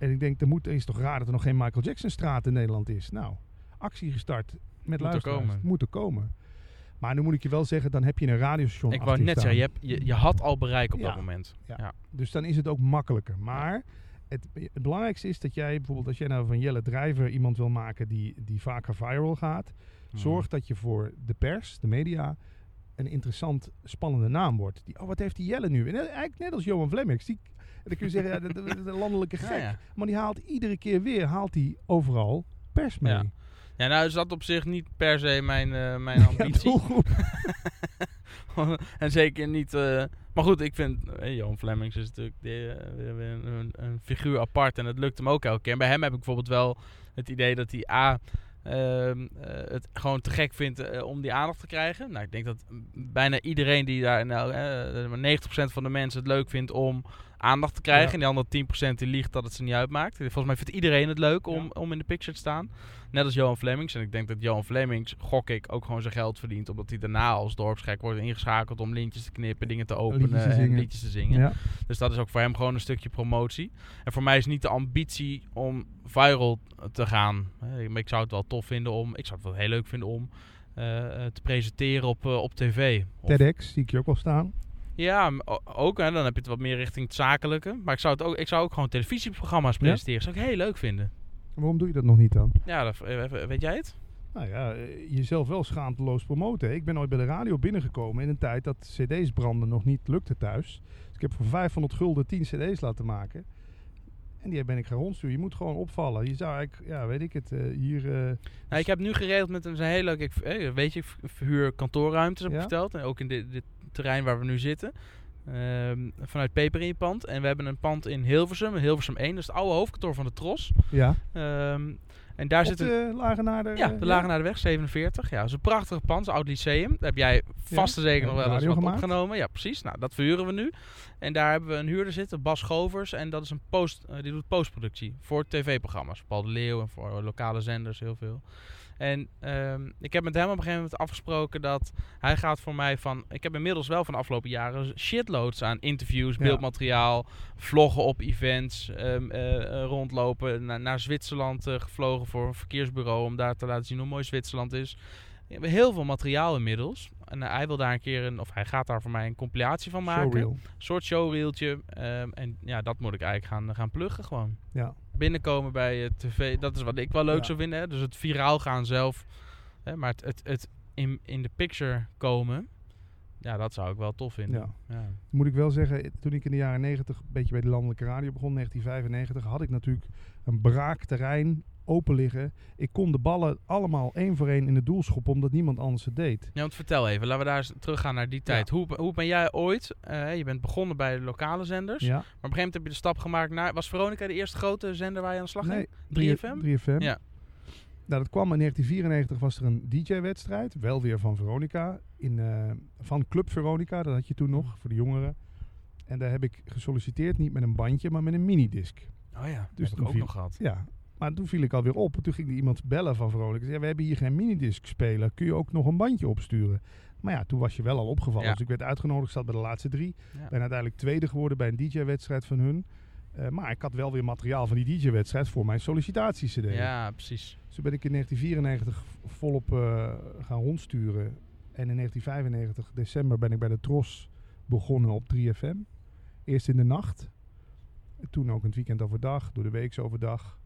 En ik denk, er, moet, er is toch raar dat er nog geen Michael Jackson straat in Nederland is. Nou, actie gestart met er luisteraars. komen. Moet er komen. Maar nu moet ik je wel zeggen, dan heb je een radiostation ik wou net staan. zeggen, je, hebt, je, je had al bereik op Ja. dat moment. Ja. Ja. Dus dan is het ook makkelijker. Maar het, het belangrijkste is dat jij bijvoorbeeld, als jij nou van Jelle Drijver iemand wil maken die, die vaker viral gaat. Hmm. Zorg dat je voor de pers, de media, een interessant, spannende naam wordt. Die, oh, wat heeft die Jelle nu? En eigenlijk net als Johan Vlemmix. Die, dan kun je zeggen, ja, de, de- de landelijke gek. ja. Maar die haalt iedere keer weer, haalt hij overal pers mee. Ja. Ja, nou is dat op zich niet per se mijn, eh, mijn (laughs) ambitie. (laughs) en zeker niet... eh, maar goed, ik vind... eh, Johan Flemings is natuurlijk een, een, een figuur apart. En het lukt hem ook elke keer. En bij hem heb ik bijvoorbeeld wel het idee dat hij A... ehm, eh, het gewoon te gek vindt om die aandacht te krijgen. Nou, ik denk dat bijna iedereen die daar... Nou, eh, 90% van de mensen het leuk vindt om aandacht te krijgen. Ja. En die andere 10% die liegt dat het ze niet uitmaakt. Volgens mij vindt iedereen het leuk om, Ja. om in de picture te staan. Net als Johan Flemings. En ik denk dat Johan Flemings, gok ik, ook gewoon zijn geld verdient. Omdat hij daarna als dorpsgek wordt ingeschakeld om lintjes te knippen, dingen te openen Liedjes te en zingen. liedjes te zingen. Ja. Dus dat is ook voor hem gewoon een stukje promotie. En voor mij is niet de ambitie om viral te gaan. Ik zou het wel tof vinden om, ik zou het wel heel leuk vinden om eh, eh, te presenteren op, eh, op tv. Of- TEDx zie ik je ook wel staan. Ja, ook. Hè, dan heb je het wat meer richting het zakelijke. Maar ik zou, het ook, ik zou ook gewoon televisieprogramma's Ja? presenteren. zou ik heel leuk vinden. Waarom doe je dat nog niet dan? Ja, dat, eh, weet jij het? Nou ja, eh, jezelf wel schaamteloos promoten. Ik ben ooit bij de radio binnengekomen in een tijd dat cd's branden nog niet lukte thuis. Dus ik heb voor 500 gulden 10 cd's laten maken. En die ben ik gaan rondsturen. Je moet gewoon opvallen. Je zou eigenlijk, ja, weet ik het, eh, hier... Nou, ik heb nu geregeld met een heel leuk... Ik, weet je, ik verhuur kantoorruimtes, heb ik Ja. verteld. En ook in dit, dit terrein waar we nu zitten. Ehm, vanuit Peper in je pand. En we hebben een pand in Hilversum, Hilversum 1. Dat is het oude hoofdkantoor van de Tros. ja, Ehm, en daar zit de Lagenaarder... Ja, eh, de Lagen naar de Weg, 47. Ja, dat is een prachtig pand, een oud lyceum. Daar heb jij vast en zeker Ja, nog wel eens wat gemaakt. opgenomen. Ja, precies. Nou, dat verhuren we nu. En daar hebben we een huurder zitten, Bas Govers. En dat is een post, eh, die doet postproductie voor tv-programma's. Paul de Leeuw en voor lokale zenders heel veel. En ehm, ik heb met hem op een gegeven moment afgesproken dat hij gaat voor mij van... Ik heb inmiddels wel van de afgelopen jaren shitloads aan interviews, Ja. beeldmateriaal, vloggen op events, ehm, eh, eh, rondlopen. Na- naar Zwitserland eh, gevlogen voor een verkeersbureau om daar te laten zien hoe mooi Zwitserland is. We hebben heel veel materiaal inmiddels. En hij wil daar een keer een, of hij gaat daar voor mij een compilatie van maken. Showreel. Een soort showreeltje. Ehm, en ja, dat moet ik eigenlijk gaan, gaan pluggen gewoon. Ja. Binnenkomen bij tv, dat is wat ik wel leuk Ja. zou vinden. Hè? Dus het viraal gaan zelf. Hè? Maar het, het, het in, in de picture komen, ja, dat zou ik wel tof vinden. Ja. Ja. Moet ik wel zeggen, toen ik in de jaren 90 een beetje bij de landelijke radio begon, 1995, had ik natuurlijk een braak terrein open liggen. Ik kon de ballen allemaal één voor één in de doel schoppen, omdat niemand anders het deed. Ja, want vertel even, laten we daar eens teruggaan naar die tijd. Hoe, hoe ben jij ooit, eh, je bent begonnen bij de lokale zenders, Ja. maar op een gegeven moment heb je de stap gemaakt naar, was Veronica de eerste grote zender waar je aan de slag Nee, ging? 3FM? 3FM. Ja. Nou, dat kwam in 1994 was er een DJ-wedstrijd, wel weer van Veronica, in, eh, van Club Veronica, dat had je toen nog, voor de jongeren. En daar heb ik gesolliciteerd, niet met een bandje, maar met een minidisc. Oh ja, Dus heb ik ook nog gehad. Ja, maar toen viel ik alweer op. Toen ging er iemand bellen van Veronica. Zei, ja, we hebben hier geen minidisc speler. Kun je ook nog een bandje opsturen? Maar ja, toen was je wel al opgevallen. Ja. Dus ik werd uitgenodigd, zat bij de laatste drie. Ja. Ben uiteindelijk tweede geworden bij een DJ-wedstrijd van hun. Eh, maar ik had wel weer materiaal van die DJ-wedstrijd voor mijn sollicitatie-cd. Ja, precies. Dus toen ben ik in 1994 volop eh, gaan rondsturen. En in 1995, december, ben ik bij de Tros begonnen op 3FM. Eerst in de nacht. Toen ook in het weekend overdag, door de week overdag.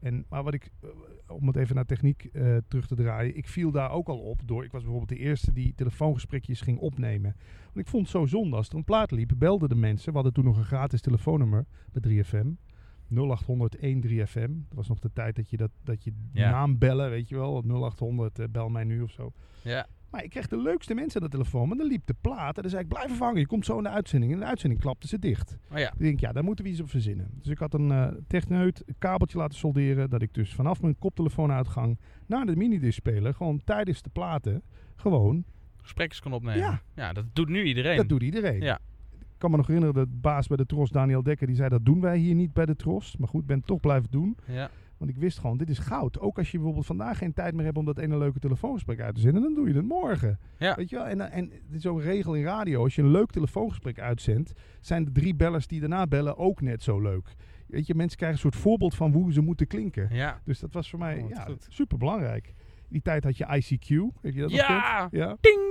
En, maar wat ik, eh, om het even naar techniek eh, terug te draaien, ik viel daar ook al op door. Ik was bijvoorbeeld de eerste die telefoongesprekjes ging opnemen. Want ik vond het zo zonde. Als er een plaat liep, belden de mensen. We hadden toen nog een gratis telefoonnummer bij 3FM. 0800 13FM. Dat was nog de tijd dat je, dat, dat je Ja. naam bellen, weet je wel. 0800 eh, bel mij nu of zo. Ja. Maar ik kreeg de leukste mensen aan de telefoon. Maar dan liep de plaat. En dan zei ik, blijf even hangen. Je komt zo in de uitzending. En in de uitzending klapte ze dicht. Oh ja. Ik denk, ja, daar moeten we iets op verzinnen. Dus ik had een eh techneut, een kabeltje laten solderen. Dat ik dus vanaf mijn koptelefoonuitgang naar de minidisc speler, gewoon tijdens de platen, gewoon, Gesprekjes kon opnemen. Ja. ja, dat doet nu iedereen. dat doet iedereen. Ja. Ik kan me nog herinneren dat baas bij de Tros, Daniel Dekker, die zei dat doen wij hier niet bij de Tros. Maar goed, ben toch blijven doen. Ja. Want ik wist gewoon, dit is goud. Ook als je bijvoorbeeld vandaag geen tijd meer hebt om dat ene leuke telefoongesprek uit te zenden, dan doe je het morgen. Ja. Weet je wel? En, en dit is zo'n regel in radio. Als je een leuk telefoongesprek uitzendt, zijn de drie bellers die daarna bellen ook net zo leuk. Weet je, mensen krijgen een soort voorbeeld van hoe ze moeten klinken. Ja. Dus dat was voor mij Oh, ja, super belangrijk. Die tijd had je ICQ. Je dat? Ja! Ja. Ding!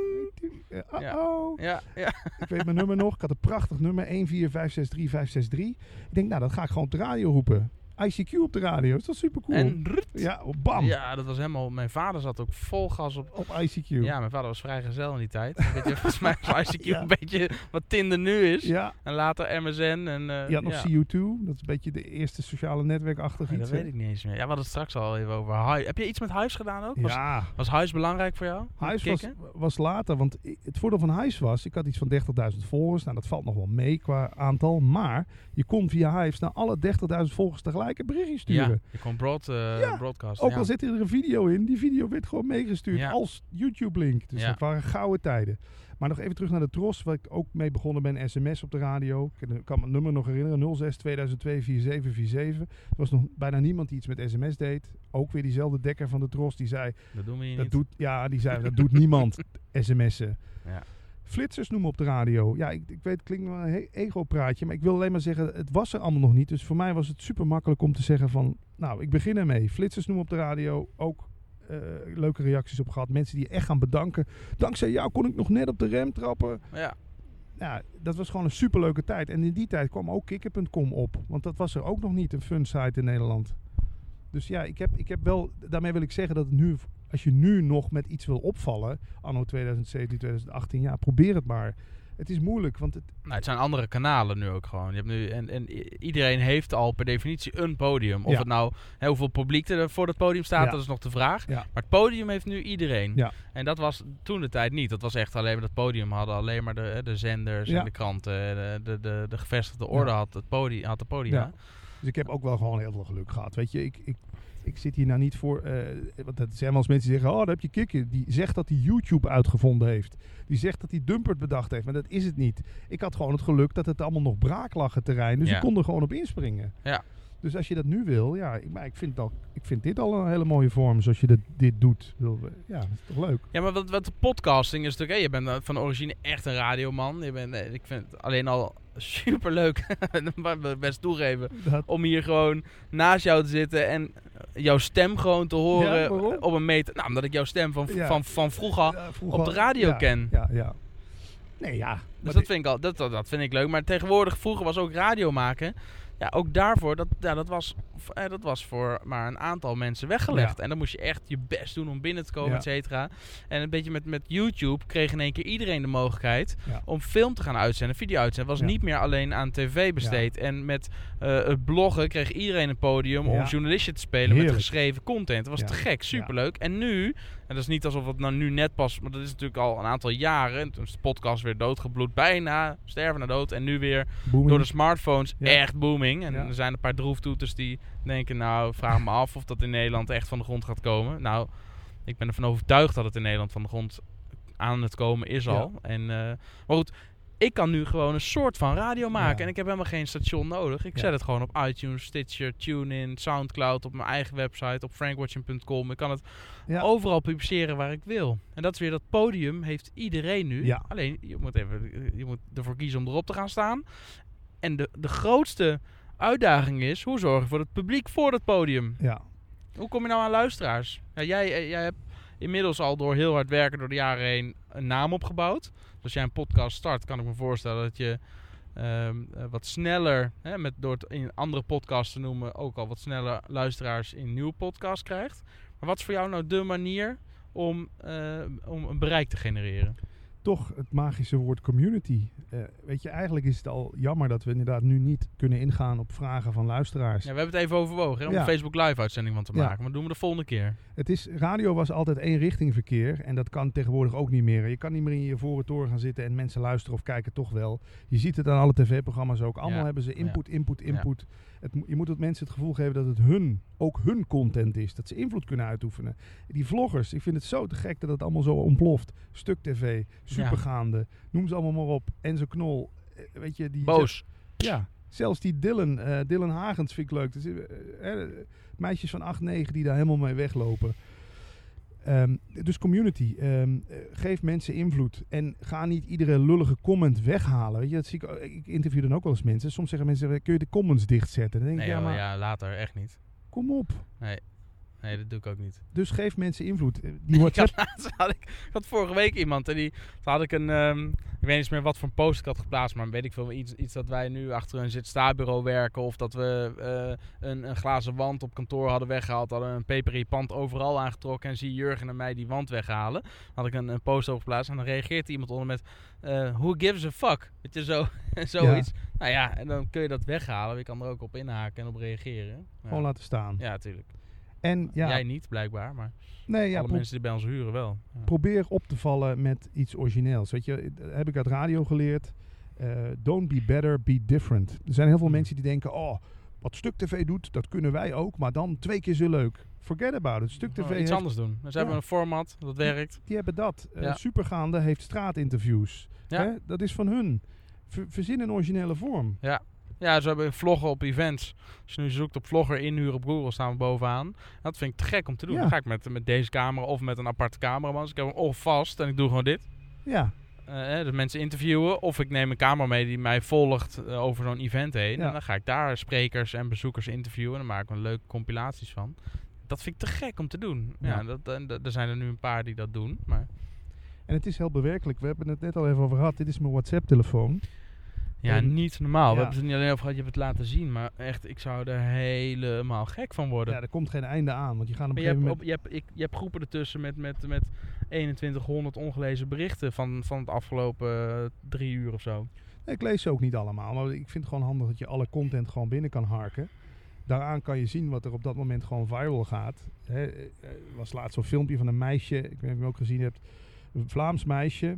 Ja, Ja. uh-oh. Ja, ja. Ik weet mijn nummer nog. Ik had een prachtig nummer. 14563 563. Ik denk, nou, dat ga ik gewoon op de radio roepen. ICQ op de radio. Is dat super cool? En ja, oh, bam. Ja, dat was helemaal... Mijn vader zat ook vol gas op... Op ICQ. Ja, mijn vader was vrijgezel in die tijd. Weet je, (laughs) volgens mij was (laughs) ICQ Ja. een beetje wat Tinder nu is. Ja, En later MSN en... eh, je had nog ja. CU2. Dat is een beetje de eerste sociale netwerkachtig Nee, iets. dat weet ik niet eens meer. Ja, we hadden het straks al even over Hive. Heb je iets met Hives gedaan ook? Was, Ja, was Hives belangrijk voor jou? Hives was, was later, want het voordeel van Hives was, ik had iets van 30.000 volgers. Nou, dat valt nog wel mee qua aantal. Maar je kon via Hives naar alle 30.000 volgers tegelijk een berichtje sturen. Ja, je kon broad, eh Ja, broadcasten. Ook ja. al zit er een video in, die video werd gewoon meegestuurd als YouTube-link. Dus Ja. dat waren gouden tijden. Maar nog even terug naar de Tros, waar ik ook mee begonnen ben, sms op de radio. Ik kan- het nummer nog herinneren, 06 2002 4747. Er was nog bijna niemand die iets met sms deed. Ook weer diezelfde dekker van de Tros, die zei, Dat doen we hier dat niet. doet, ja, die zei, dat doet (laughs) niemand, sms'en. Ja. Flitsers noemen op de radio. Ja, ik, ik weet, het klinkt wel een ego-praatje, maar ik wil alleen maar zeggen, het was er allemaal nog niet. Dus voor mij was het super makkelijk om te zeggen van, nou, ik begin ermee. Flitsers noemen op de radio, ook eh, leuke reacties op gehad. Mensen die echt gaan bedanken. Dankzij jou kon ik nog net op de rem trappen. Ja. Ja, dat was gewoon een superleuke tijd. En in die tijd kwam ook kikker.com op. Want dat was er ook nog niet, een fun site in Nederland. Dus ja, ik heb, ik heb wel, daarmee wil ik zeggen dat het nu, als je nu nog met iets wil opvallen, anno 2017, 2018, ja, probeer het maar. Het is moeilijk, want het, Nou, het zijn andere kanalen nu ook gewoon. Je hebt nu, en, en iedereen heeft al per definitie een podium. Of Ja. het nou, hè, hoeveel publiek er voor dat podium staat, Ja. dat is nog de vraag. Ja. Maar het podium heeft nu iedereen. En dat was toen de tijd niet. Dat was echt alleen maar dat podium hadden alleen maar de, de zenders en de kranten. De, de, de, de gevestigde orde had het podium. Had het podium? Dus ik heb ook wel gewoon heel veel geluk gehad. Weet je, ik, ik, ik zit hier nou niet voor. eh want dat zijn wel eens mensen die zeggen: Oh, daar heb je kikker. Die zegt dat hij YouTube uitgevonden heeft. Die zegt dat hij Dumpert bedacht heeft. Maar dat is het niet. Ik had gewoon het geluk dat het allemaal nog braak lag, het terrein. Dus Ja. ik kon er gewoon op inspringen. Ja. Dus als je dat nu wil, ja, ik, maar ik, vind al, ik vind dit al een hele mooie vorm zoals je dit, dit doet. Ja, dat is toch leuk? Ja, maar wat, wat de podcasting is natuurlijk... Hè, je bent eh, van origine echt een radioman. Je bent, eh, ik vind alleen al super leuk, (laughs) best toegeven, Dat, om hier gewoon naast jou te zitten en jouw stem gewoon te horen Ja, op een meter. Nou, omdat ik jouw stem van, Ja. van, van vroeger... ja, vroeger- op de radio ken. Ja, ja. Nee, ja. Dus dat vind, ik al, dat, dat, dat vind ik leuk. Maar tegenwoordig, vroeger was ook radio maken. Ja, ook daarvoor, dat, ja, dat, was, eh, dat was voor maar een aantal mensen weggelegd. Ja. En dan moest je echt je best doen om binnen te komen, Ja. et cetera. En een beetje met, met YouTube kreeg in één keer iedereen de mogelijkheid Ja. om film te gaan uitzenden, video uitzenden. was niet meer alleen aan tv besteed. En met eh, het bloggen kreeg iedereen een podium om journalistje te spelen met geschreven content. Dat was te gek, superleuk. En nu, en dat is niet alsof het nou nu net pas, maar dat is natuurlijk al een aantal jaren. En toen is de podcast weer doodgebloed, bijna sterven naar dood. En nu weer booming. door de smartphones Ja. echt booming. En Ja. er zijn een paar droeftoeters die denken, nou, vraag me af of dat in Nederland echt van de grond gaat komen. Nou, ik ben ervan overtuigd dat het in Nederland van de grond aan het komen is Ja. al. En, eh, maar goed, ik kan nu gewoon een soort van radio maken. Ja. En ik heb helemaal geen station nodig. Ik Ja. zet het gewoon op iTunes, Stitcher, TuneIn, Soundcloud, op mijn eigen website, op frankwatching.com. Ik kan het Ja. overal publiceren waar ik wil. En dat is weer dat podium heeft iedereen nu. Alleen, je moet, even, je moet ervoor kiezen om erop te gaan staan. En de, de grootste uitdaging is, hoe zorg je voor het publiek voor het podium? Ja. Hoe kom je nou aan luisteraars? Ja, jij, eh, jij hebt inmiddels al door heel hard werken door de jaren heen een naam opgebouwd. Dus als jij een podcast start, kan ik me voorstellen dat je ehm, eh, wat sneller, hè, met, door het in andere podcasts te noemen, ook al wat sneller luisteraars in nieuwe podcasts krijgt. Maar wat is voor jou nou de manier om, eh, om een bereik te genereren? toch het magische woord community. Eh, weet je, eigenlijk is het al jammer dat we inderdaad nu niet kunnen ingaan op vragen van luisteraars. Ja, we hebben het even overwogen hè, om Ja. een Facebook live uitzending van te Ja. maken. Maar dat doen we de volgende keer. Het is, radio was altijd één richting verkeer en dat kan tegenwoordig ook niet meer. Je kan niet meer in je voren toren gaan zitten en mensen luisteren of kijken toch wel. Je ziet het aan alle tv-programma's ook. Allemaal Ja. hebben ze input, input, Ja. input. Het, je moet het mensen het gevoel geven dat het hun, ook hun content is. Dat ze invloed kunnen uitoefenen. Die vloggers, ik vind het zo te gek dat het allemaal zo ontploft. Stuk TV, supergaande, noem ze allemaal maar op. Enzo Knol, eh, weet je. Die Boos. Ja, zelfs die Dylan, eh, Dylan Hagens vind ik leuk. Dus, eh, eh, meisjes van 8, 9 die daar helemaal mee weglopen. Ehm, dus community. eh, geef mensen invloed. En ga niet iedere lullige comment weghalen. Weet je, dat zie ik, ik interview dan ook wel eens mensen. Soms zeggen mensen, kun je de comments dichtzetten? Dan denk Nee, ik, ja, maar ja, later echt niet. kom op. Nee. Nee, dat doe ik ook niet. Dus geef mensen invloed. Eh, Die (laughs) Ik WhatsApp... had, laatst had ik, ik had vorige week iemand en die toen had ik een, ehm, ik weet niet eens meer wat voor een post ik had geplaatst, maar weet ik veel, iets, iets dat wij nu achter een zit-sta-bureau werken of dat we eh, een, een glazen wand op kantoor hadden weggehaald, hadden een peperie pand overal aangetrokken en zie Jurgen en mij die wand weghalen. Dan had ik een, een post over geplaatst en dan reageert iemand onder met, eh, who gives a fuck? Weet je, zo, (laughs) zoiets. Nou ja, en dan kun je dat weghalen, je kan er ook op inhaken en op reageren. Ja, Gewoon laten staan. ja tuurlijk. En ja, Jij niet, blijkbaar, maar nee, ja alle mensen die bij ons huren wel. Ja. probeer op te vallen met iets origineels. Weet je, dat heb ik uit radio geleerd. Eh, don't be better, be different. Er zijn heel veel Hmm. mensen die denken, oh, wat Stuk TV doet, dat kunnen wij ook, maar dan twee keer zo leuk. Forget about it. Stuk TV Oh, iets heeft, anders doen. Dus ze hebben een format, dat werkt. die hebben dat. Eh. Supergaande heeft straatinterviews. Ja. Hè? Dat is van hun. Ver- verzin een originele vorm. Ja, ze hebben vloggen op events. Als je nu zoekt op vlogger inhuren op Google, staan we bovenaan. Dat vind ik te gek om te doen. Ja. Dan ga ik met, met deze camera of met een aparte cameraman. Dus ik heb hem of vast en ik doe gewoon dit. Ja, Eh, hè, dus mensen interviewen. Of ik neem een camera mee die mij volgt eh, over zo'n event heen. Ja. En dan ga ik daar sprekers en bezoekers interviewen. En dan maak ik er leuke compilaties van. Dat vind ik te gek om te doen. Ja, Ja. dat, en d- er zijn er nu een paar die dat doen. Maar en het is heel bewerkelijk. We hebben het net al even over gehad. Dit is mijn WhatsApp-telefoon. Ja, En- niet normaal. We hebben het er niet alleen over gehad, je hebt het laten zien. Maar echt, ik zou er helemaal gek van worden. Ja, er komt geen einde aan. Want je gaat op een je hebt, gegeven moment... je, hebt, ik, je hebt groepen ertussen met, met, met 2100 ongelezen berichten van, van het afgelopen eh, drie uur of zo. Nee, ik lees ze ook niet allemaal, maar ik vind het gewoon handig dat je alle content gewoon binnen kan harken. Daaraan kan je zien wat er op dat moment gewoon viral gaat. Hè, eh, Er was laatst zo'n filmpje van een meisje, ik weet niet of je hem ook gezien hebt, een Vlaams meisje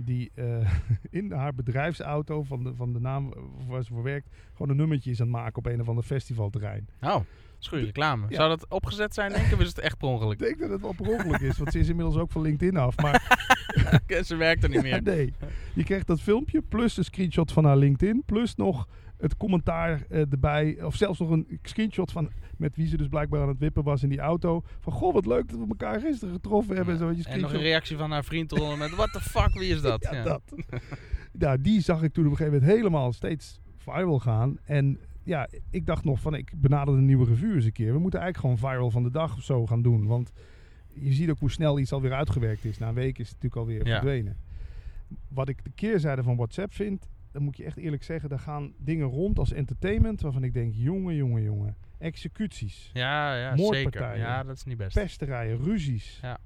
die eh, (laughs) in haar bedrijfsauto van de, van de naam waar ze voor werkt, gewoon een nummertje is aan het maken op een of ander festivalterrein. Oh, goede reclame. Ja. Zou dat opgezet zijn, denk ik, of is het echt per Ik ongeluk? denk dat het wel per ongeluk is, want ze is inmiddels ook van LinkedIn af. Maar (laughs) Ze werkt er niet meer. (laughs) nee, je krijgt dat filmpje plus een screenshot van haar LinkedIn, plus nog het commentaar eh, erbij, of zelfs nog een screenshot van met wie ze dus blijkbaar aan het wippen was in die auto. Van goh, wat leuk dat we elkaar gisteren getroffen hebben. en zo, je, en nog een reactie van haar vriend eronder met, what the fuck, wie is (laughs) dat? Ja, dat. ja, (laughs) die zag ik toen op een gegeven moment helemaal steeds viral gaan. En ja, ik dacht nog van, ik benaderde een nieuwe revue eens een keer. We moeten eigenlijk gewoon viral van de dag of zo gaan doen. Want je ziet ook hoe snel iets alweer uitgewerkt is. Na een week is het natuurlijk alweer Ja. verdwenen. Wat ik de keerzijde van WhatsApp vind, dan moet je echt eerlijk zeggen, daar gaan dingen rond als entertainment waarvan ik denk, jongen, jongen, jongen. Executies, Ja, ja, zeker. Ja, dat is niet best. pesterijen, ruzies. Ja.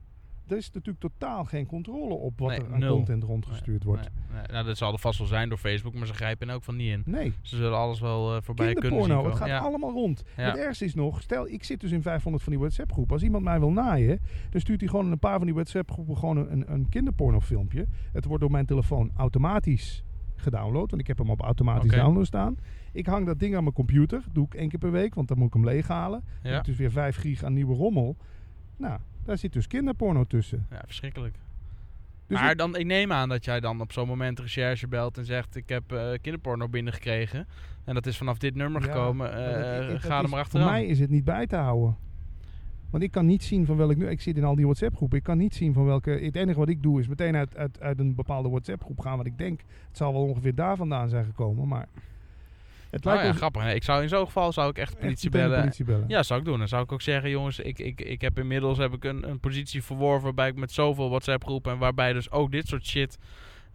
Er is natuurlijk totaal geen controle op wat Nee, er aan nul. content rondgestuurd wordt. Nee, nee, nou, dat zal er vast wel zijn door Facebook, maar ze grijpen er ook van niet in. Nee. Ze zullen alles wel eh, voorbij kunnen zien. Kinderporno, het komen. gaat ja. allemaal rond. Ja. Het ergste is nog, stel ik zit dus in 500 van die WhatsApp groepen. Als iemand mij wil naaien, dan stuurt hij gewoon in een paar van die WhatsApp groepen gewoon een, een kinderporno filmpje. Het wordt door mijn telefoon automatisch gedownload, want ik heb hem op automatisch download staan. Ik hang dat ding aan mijn computer, doe ik één keer per week, want dan moet ik hem leeghalen. Dan Ja. ik dus weer 5 gig aan nieuwe rommel. Nou, daar zit dus kinderporno tussen. ja, verschrikkelijk. Dus maar ik- dan, ik neem aan dat jij dan op zo'n moment recherche belt en zegt: Ik heb eh, kinderporno binnengekregen. En dat is vanaf dit nummer Ja, gekomen. eh, dat- dat ga er maar achteraan. Voor mij is het niet bij te houden. Want ik kan niet zien van welk nu. Ik zit in al die WhatsApp groepen. Ik kan niet zien van welke. Het enige wat ik doe is meteen uit, uit, uit een bepaalde WhatsApp groep gaan. Wat ik denk. Het zal wel ongeveer daar vandaan zijn gekomen. Maar het Oh lijkt ja, grappig. Nee, ik zou in zo'n geval zou ik echt de bellen. politie bellen. Ja, zou ik doen. Dan zou ik ook zeggen, jongens, ik, ik, ik heb inmiddels heb ik een, een positie verworven waarbij ik met zoveel WhatsApp groepen en waarbij dus ook dit soort shit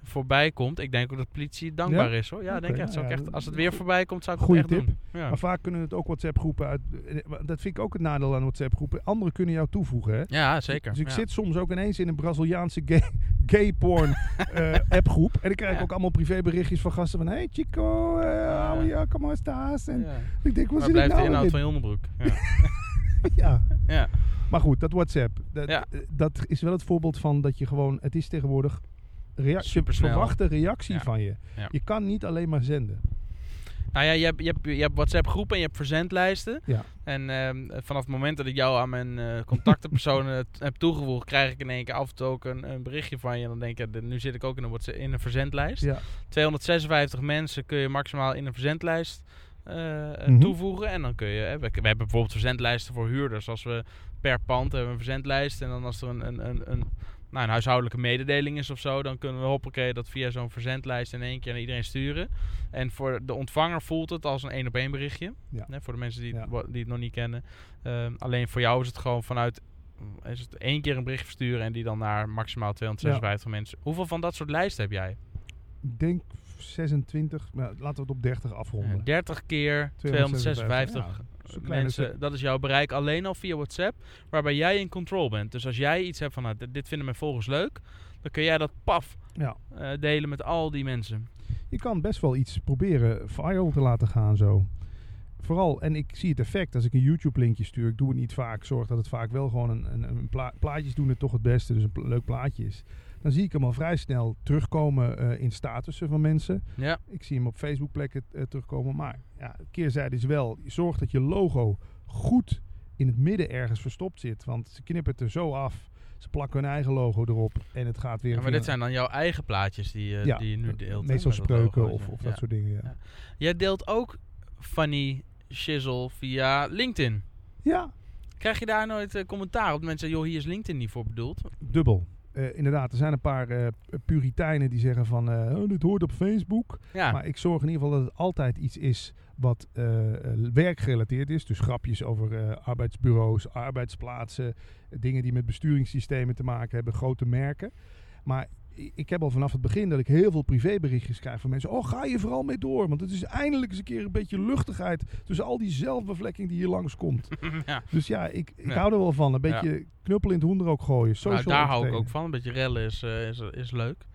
voorbij komt. Ik denk ook dat de politie dankbaar is hoor. Ja, denk ik echt. nou ja, echt. Als het weer voorbij komt, zou ik goeie het echt tip. doen. Ja. Maar vaak kunnen het ook WhatsApp groepen uit. eh, Dat vind ik ook het nadeel aan WhatsApp groepen. Anderen kunnen jou toevoegen. Hè? ja, zeker. Dus ik zit soms ook ineens in een Braziliaanse gay, (laughs) gay porn (laughs) eh, appgroep. En ik krijg ook allemaal privéberichtjes van gasten van... Hey Chico, uh, Ja. como estás? En ik denk, wat zit blijft de nou inhoud in? van Hildenbroek? Ja. (laughs) ja. ja. Maar goed, dat WhatsApp. Dat, dat is wel het voorbeeld van dat je gewoon... Het is tegenwoordig... Supersnel. verwachten reactie Ja. van je. Ja. Je kan niet alleen maar zenden. Nou ja, je hebt, je hebt, je hebt WhatsApp groepen en je hebt verzendlijsten. Ja. En ehm, vanaf het moment dat ik jou aan mijn eh, contactenpersonen (laughs) heb toegevoegd, krijg ik in één keer af en toe ook een, een berichtje van je. En dan denk je, nu zit ik ook in een, WhatsApp, in een verzendlijst. Ja. 256 mensen kun je maximaal in een verzendlijst eh, eh, Mhm. toevoegen. En dan kun je, hè, we, we hebben bijvoorbeeld verzendlijsten voor huurders. Als we per pand hebben een verzendlijst. En dan als er een, een, een, een nou, een huishoudelijke mededeling is of zo, dan kunnen we hoppakee dat via zo'n verzendlijst in één keer naar iedereen sturen. En voor de ontvanger voelt het als een één op één berichtje. Ja. Hè, voor de mensen die, Ja. die het nog niet kennen. Ehm, alleen voor jou is het gewoon vanuit is het één keer een bericht versturen en die dan naar maximaal 256 mensen. Hoeveel van dat soort lijsten heb jij? Ik denk 26, maar laten we het op 30 afronden. 30 keer 256 Ja, zo'n kleine mensen. Dat is jouw bereik alleen al via WhatsApp, waarbij jij in control bent. Dus als jij iets hebt van, nou, dit vinden mijn volgers leuk, dan kun jij dat paf Ja. eh, delen met al die mensen. Je kan best wel iets proberen viral te laten gaan zo. Vooral, en ik zie het effect als ik een YouTube-linkje stuur. Ik doe het niet vaak. Zorg dat het vaak wel gewoon een, een, een pla- plaatjes doen het toch het beste. Dus een leuk plaatje is. Dan zie ik hem al vrij snel terugkomen eh, in statussen van mensen. Ja, Ik zie hem op Facebook plekken eh, terugkomen. Maar ja, keerzijde is wel, zorg dat je logo goed in het midden ergens verstopt zit. Want ze knippen het er zo af. Ze plakken hun eigen logo erop en het gaat weer... Ja, maar dit zijn dan jouw eigen plaatjes die, eh, Ja, die je nu deelt. meestal spreuken of, of Ja. dat soort dingen. Jij deelt ook funny shizzle via LinkedIn. ja, Krijg je daar nooit commentaar op? Mensen joh, hier is LinkedIn niet voor bedoeld. dubbel. Eh, inderdaad, er zijn een paar eh, puriteinen die zeggen van... eh, oh, dit hoort op Facebook. Ja, Maar ik zorg in ieder geval dat het altijd iets is wat werkgerelateerd is. Dus grapjes over arbeidsbureaus, arbeidsplaatsen. dingen die met besturingssystemen te maken hebben, grote merken. Maar ik heb al vanaf het begin dat ik heel veel privéberichtjes krijg van mensen. Oh, ga je vooral mee door. Want het is eindelijk eens een keer een beetje luchtigheid tussen al die zelfbevlekking die hier langskomt. (laughs) ja. Dus ja, ik, ik Ja. hou er wel van. Een beetje knuppel in het hoenderok gooien. Social Nou, daar hou ik ook van. Een beetje rellen is, eh, is, is leuk.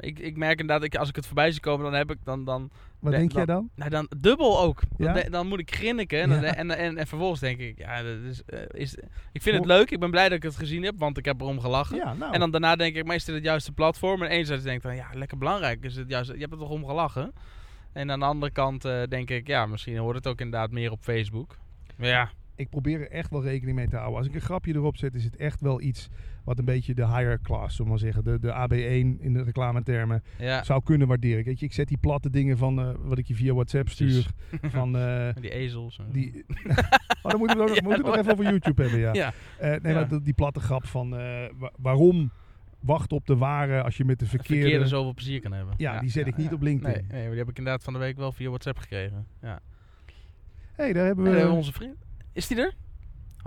Ik, ik merk inderdaad, ik, als ik het voorbij zie komen, dan heb ik dan... dan Wat denk jij dan-? Nou, dan dubbel ook. Ja? Dan, dan moet ik grinniken. En, Ja. en, en, en, vervolgens denk ik, ja, dat is, eh, is, ik vind het leuk. Ik ben blij dat ik het gezien heb, want ik heb erom gelachen. Ja, nou. En dan daarna denk ik, maar is dit het juiste platform? En enerzijds denk ik dan, ja, lekker belangrijk. Is het juist, je hebt er toch om gelachen? En aan de andere kant eh, denk ik, ja, misschien hoort het ook inderdaad meer op Facebook. Maar ja, ik probeer er echt wel rekening mee te houden. Als ik een grapje erop zet, is het echt wel iets wat een beetje de higher class, zullen we maar zeggen. De, de AB1 in de reclametermen ja. zou kunnen waarderen. Weet je, ik zet die platte dingen van eh, wat ik je via WhatsApp stuur. Precies. Van (laughs) eh, die ezels. die. (laughs) oh, dan moeten we, het nog- Ja, moeten we het nog even over YouTube hebben, ja. (laughs) Ja. Eh, nee, maar die- platte grap van wa- waarom wachten op de ware als je met de verkeerde. verkeerde zoveel plezier kan hebben. Ja, die zet ik niet op LinkedIn. Nee, nee, maar die heb ik inderdaad van de week wel via WhatsApp gekregen. Ja. hey, daar we. hebben we onze vriend. Is die er?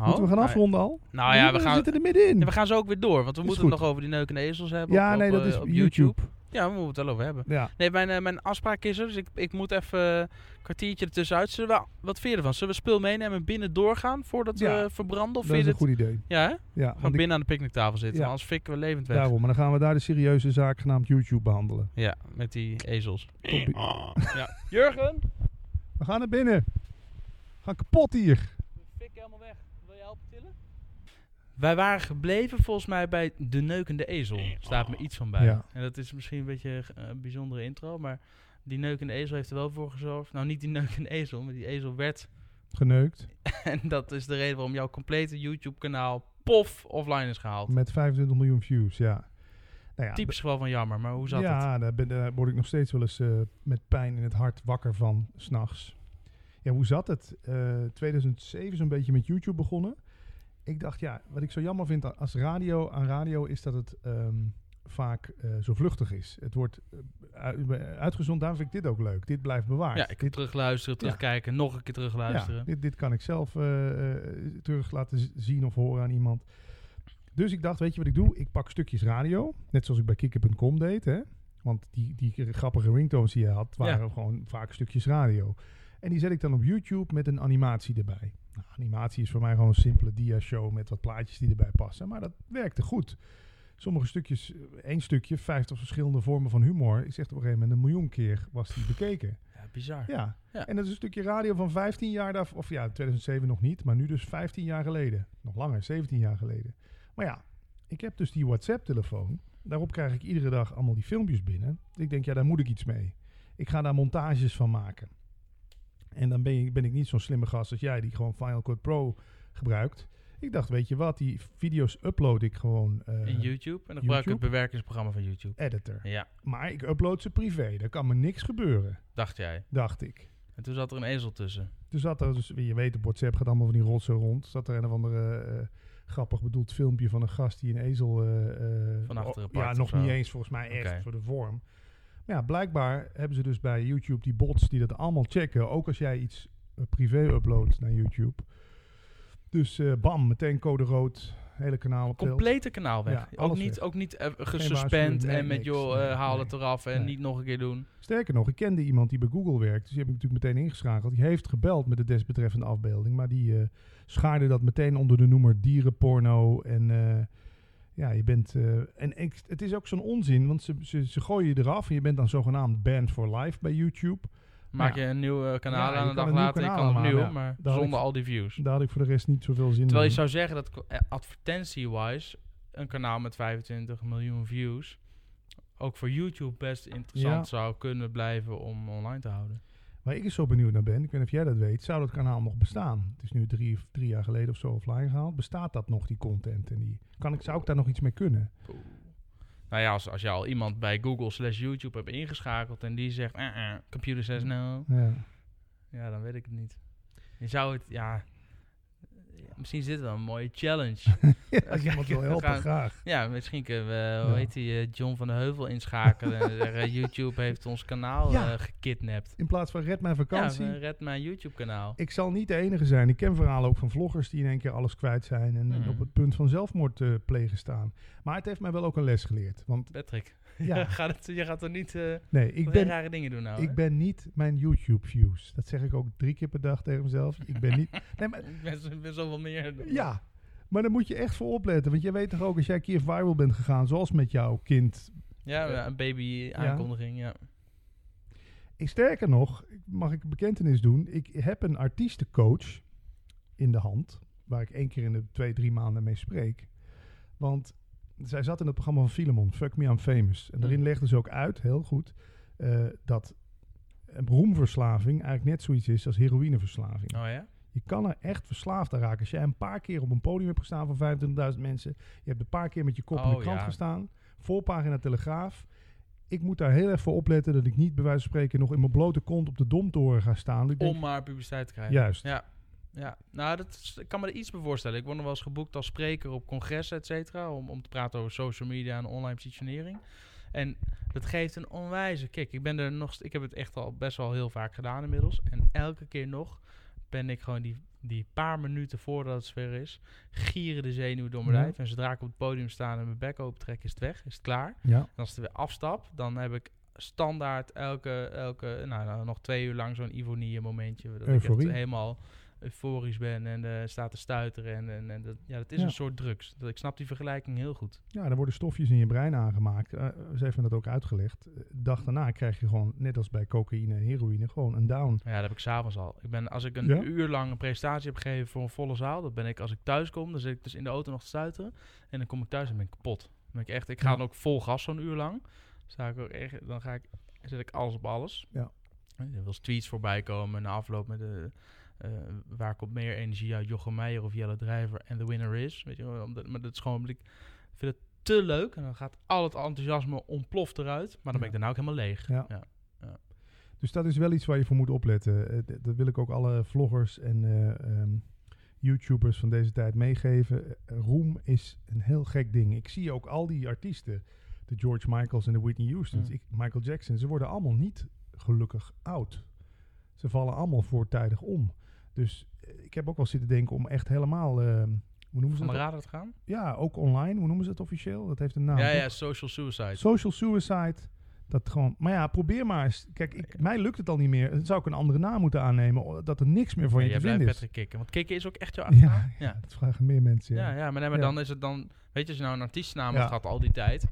moeten we gaan Oh, afronden al? Nou ja, we gaan, zitten er middenin. ja, we gaan zo ook weer door. Want we Is moeten het nog over die neukende ezels hebben. ja, op, nee, dat eh, is op YouTube. Ja, we moeten het wel over hebben. Ja. Nee, mijn, eh, mijn afspraak is er, dus ik, ik moet even een kwartiertje ertussenuit. Zullen we, wat vind je ervan? Zullen we spul meenemen en binnen doorgaan voordat Ja, we verbranden? Of Dat vind is een goed idee. Ja, hè? Ja, Gewoon ik- binnen aan de picknicktafel zitten, anders fikken we levend weg. daarom. Maar dan gaan we daar de serieuze zaak genaamd YouTube behandelen. Ja, met die ezels. Ja. Jurgen? We gaan naar binnen. We gaan kapot hier. Fik helemaal weg. Wil je helpen tillen? Wij waren gebleven volgens mij bij de neukende ezel. Staat me iets van bij. Ja. En dat is misschien een beetje eh, een bijzondere intro, maar die neukende ezel heeft er wel voor gezorgd. Nou, niet die neukende ezel, maar die ezel werd. Geneukt. (laughs) en dat is de reden waarom jouw complete YouTube-kanaal pof offline is gehaald. Met 25 miljoen views, ja. Nou ja, Typisch geval van jammer, maar hoe zat ja, het? Daar, ben, daar word ik nog steeds wel eens eh, met pijn in het hart wakker van, s'nachts. Ja, hoe zat het? Eh 2007 zo'n beetje met YouTube begonnen. Ik dacht, ja, wat ik zo jammer vind als radio, aan radio is dat het ehm, vaak eh, zo vluchtig is. Het wordt eh, u- uitgezonden, daarom vind ik dit ook leuk. Dit blijft bewaard. Ja, ik kan dit, terugluisteren, terugkijken, nog een keer ja, terugluisteren. dit, dit kan ik zelf eh, eh, terug laten zien of horen aan iemand. Dus ik dacht, weet je wat ik doe? Ik pak stukjes radio, net zoals ik bij kikker.com deed. Hè? Want die, die grappige ringtones die je had, waren gewoon vaak stukjes radio. En die zet ik dan op YouTube met een animatie erbij. Nou, animatie is voor mij gewoon een simpele dia-show met wat plaatjes die erbij passen. Maar dat werkte goed. Sommige stukjes, eh, één stukje, 50 verschillende vormen van humor. Ik zeg op een gegeven moment een miljoen keer was die bekeken. Ja, bizar. Ja. Ja. en dat is een stukje radio van 15 jaar, daarv- of ja, 2007 nog niet, maar nu dus 15 jaar geleden. Nog langer, 17 jaar geleden. Maar ja, ik heb dus die WhatsApp-telefoon. Daarop krijg ik iedere dag allemaal die filmpjes binnen. Ik denk, ja, daar moet ik iets mee. Ik ga daar montages van maken. En dan ben, je, ben ik niet zo'n slimme gast als jij, die gewoon Final Cut Pro gebruikt. Ik dacht, weet je wat, die video's upload ik gewoon eh In YouTube. En dan gebruik ik het bewerkingsprogramma van YouTube. editor. Ja, Maar ik upload ze privé. Daar kan me niks gebeuren, dacht jij. dacht ik. En toen zat er een ezel tussen. Toen zat er dus, je weet op WhatsApp gaat allemaal van die rotsen rond. Zat er een of andere eh, grappig bedoeld filmpje van een gast die een ezel... eh, Van achteren oh, Ja, nog niet eens volgens mij echt voor de vorm. Maar ja, blijkbaar hebben ze dus bij YouTube die bots die dat allemaal checken. Ook als jij iets eh, privé uploadt naar YouTube. Dus eh, bam, meteen code rood, hele kanaal op. Complete kanaal weg. Ja, ook niet, weg. ook niet eh, waarschuwing, gesuspend nee, en met joh, Nee, haal nee. het eraf en Nee. niet nog een keer doen. Sterker nog, ik kende iemand die bij Google werkt. Dus die heb ik natuurlijk meteen ingeschakeld. Die heeft gebeld met de desbetreffende afbeelding. Maar die schaarde dat meteen onder de noemer dierenporno. En ja, je bent... eh, en ik, het is ook zo'n onzin, want ze, ze, ze gooien je eraf. En je bent dan zogenaamd banned for life bij YouTube. Maak Ja. je een nieuw eh, kanaal Ja, aan kan dag later, kanaal kan opnieuw, maar Daar had zonder ik- al die views. Daar had ik voor de rest niet zoveel zin Terwijl je in. zou zeggen dat eh, advertentie-wise een kanaal met 25 miljoen views ook voor YouTube best interessant Ja. zou kunnen blijven om online te houden. Waar ik eens zo benieuwd naar ben, ik weet niet of jij dat weet, zou dat kanaal nog bestaan? Het is nu drie, drie jaar geleden of zo offline gehaald. Bestaat dat nog, die content? En die, kan ik, zou ik daar nog iets mee kunnen? Nou ja, als, als je al iemand bij Google slash YouTube hebt ingeschakeld en die zegt, eh, eh, computer says no, Ja. ja, dan weet ik het niet. Je zou het, ja, misschien zit er wel een mooie challenge. (laughs) Ja, als iemand wil helpen, gaan- graag. Ja, misschien kunnen we, hoe Ja. heet die, eh, John van de Heuvel inschakelen en zeggen, (laughs) YouTube heeft ons kanaal eh, gekidnapt. In plaats van red mijn vakantie. Ja, red mijn YouTube kanaal. ik zal niet de enige zijn. Ik ken verhalen ook van vloggers die in één keer alles kwijt zijn en, Hmm. op het punt van zelfmoord eh, plegen staan. Maar het heeft mij wel ook een les geleerd. Want Patrick, (laughs) ja, gaat het, je gaat er niet uh, nee, ik ben, rare dingen doen nou, ik ben niet mijn YouTube views. Dat zeg ik ook drie keer per dag tegen mezelf. Ik ben niet. (laughs) Nee, maar Ik ben, zo- meer. dan- Ja, maar daar moet je echt voor opletten. Want je weet toch ook, als jij een keer viral bent gegaan, zoals met jouw kind. Ja, ja, een baby aankondiging, ja. Ik, sterker nog, mag ik een bekentenis doen. Ik heb een artiestencoach in de hand, waar ik één keer in de twee, drie maanden mee spreek. Want zij zat in het programma van Filemon, Fuck Me I'm Famous. En daarin Mm. legde ze ook uit, heel goed, eh, dat roemverslaving eigenlijk net zoiets is als heroïneverslaving. Oh ja? Je kan er echt verslaafd aan raken. Als jij een paar keer op een podium hebt gestaan van 25.000 mensen. Je hebt een paar keer met je kop in de Oh, krant ja. gestaan. Voorpagina Telegraaf. Ik moet daar heel erg voor opletten dat ik niet bij wijze van spreken nog in mijn blote kont op de domtoren ga staan. Ik denk, Om maar publiciteit te krijgen. Juist. Ja. Ja, nou, dat is- ik kan me er iets bij voorstellen. Ik word nog wel eens geboekt als spreker op congressen, et cetera, om, om te praten over social media en online positionering. En dat geeft een onwijze kick. Ik ben er nog, ik heb het echt al best wel heel vaak gedaan inmiddels. En elke keer nog ben ik gewoon die, die paar minuten voordat het sfeer is, gieren de zenuwen door mijn lijf. En zodra ik op het podium sta en mijn bek open trek, is het weg, is het klaar. Ja, En als het weer afstap, dan heb ik standaard elke, elke nou, nou, nog twee uur lang zo'n Ivonie momentje. Dat ik helemaal euforisch ben en eh sta te stuiteren. En, en, en dat, ja, dat is Ja. een soort drugs. Dat, ik snap die vergelijking heel goed. ja, er worden stofjes in je brein aangemaakt. Eh, ze heeft me dat ook uitgelegd. De dag daarna krijg je gewoon, net als bij cocaïne en heroïne, gewoon een down. Ja, dat heb ik s'avonds al. Ik ben, als ik een Ja? uur lang een presentatie heb gegeven voor een volle zaal, dat ben ik als ik thuis kom, dan zit ik dus in de auto nog te stuiteren. En dan kom ik thuis en ben ik kapot. Dan ben ik echt, ik ga Ja. dan ook vol gas zo'n uur lang. Sta ik ook echt, dan ga ik, zet ik alles op alles. Ja. Er wil tweets voorbij komen na afloop met de, waar komt meer energie uit, Jochem Meijer of Jelle Drijver en the winner is. Weet je, omdat, maar dat is gewoon, ik vind het te leuk en dan gaat al het enthousiasme ontploft eruit. Maar dan ben ik daarna ook helemaal leeg. Ja. Ja. Dus dat is wel iets waar je voor moet opletten. Eh, dat wil ik ook alle vloggers en eh, ehm, YouTubers van deze tijd meegeven. Eh, roem is een heel gek ding. Ik zie ook al die artiesten, de George Michaels en de Whitney Houstons, Mm. ik, Michael Jackson, ze worden allemaal niet gelukkig oud. Ze vallen allemaal voortijdig om. Dus eh, ik heb ook wel zitten denken om echt helemaal, ehm, hoe noemen ze Van dat? radar te gaan? Ja, ook online. Hoe noemen ze het officieel? Dat heeft een naam. ja, ja, social suicide. Social suicide. Dat gewoon, maar ja, probeer maar eens. Kijk, ik, mij lukt het al niet meer. Dan zou ik een andere naam moeten aannemen. Dat er niks meer voor Ja, je te blijft vinden is. Patrick kicken. Want kicken is ook echt jouw achternaam. Ja, Ja. dat vragen meer mensen. Ja, Ja. ja, maar, nee, maar Ja. dan is het dan... Weet je, als je nou een artiestennaam Ja. had gehad al die tijd...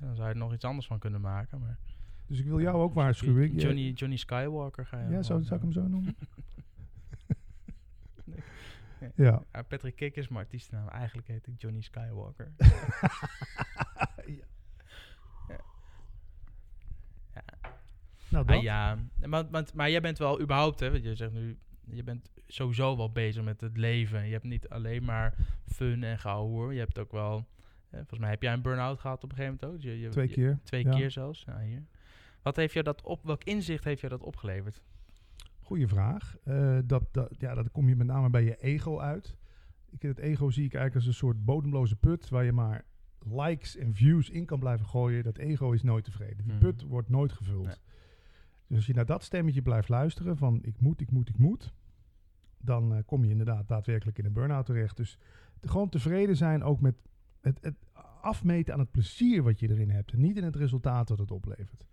Dan zou je er nog iets anders van kunnen maken. Maar Dus ik wil jou ook waarschuwen. Johnny, Johnny Skywalker ga je Ja, zou, zou ik hem zo noemen? (laughs) Ja. Ja, Patrick Kik is mijn artiestennaam. Eigenlijk heet ik Johnny Skywalker. (laughs) Nou, dat. Ah, ja, maar, maar, maar jij bent wel überhaupt, hè, want je zegt nu, je bent sowieso wel bezig met het leven. Je hebt niet alleen maar fun en gehoor. Je hebt ook wel, eh, volgens mij heb jij een burn-out gehad op een gegeven moment ook. Je, je- Twee je- keer. twee ja. keer zelfs. Ja, hier. Wat heeft je dat op, welk inzicht heeft je dat opgeleverd? Goeie vraag. Eh, dat, dat, ja, dat kom je met name bij je ego uit. ik, het ego zie ik eigenlijk als een soort bodemloze put waar je maar likes en views in kan blijven gooien. Dat ego is nooit tevreden. Die Mhm. put wordt nooit gevuld. Nee. Dus als je naar dat stemmetje blijft luisteren van ik moet, ik moet, ik moet, dan eh, kom je inderdaad daadwerkelijk in een burn-out terecht. Dus te- gewoon tevreden zijn ook met het, het afmeten aan het plezier wat je erin hebt en niet in het resultaat dat het oplevert.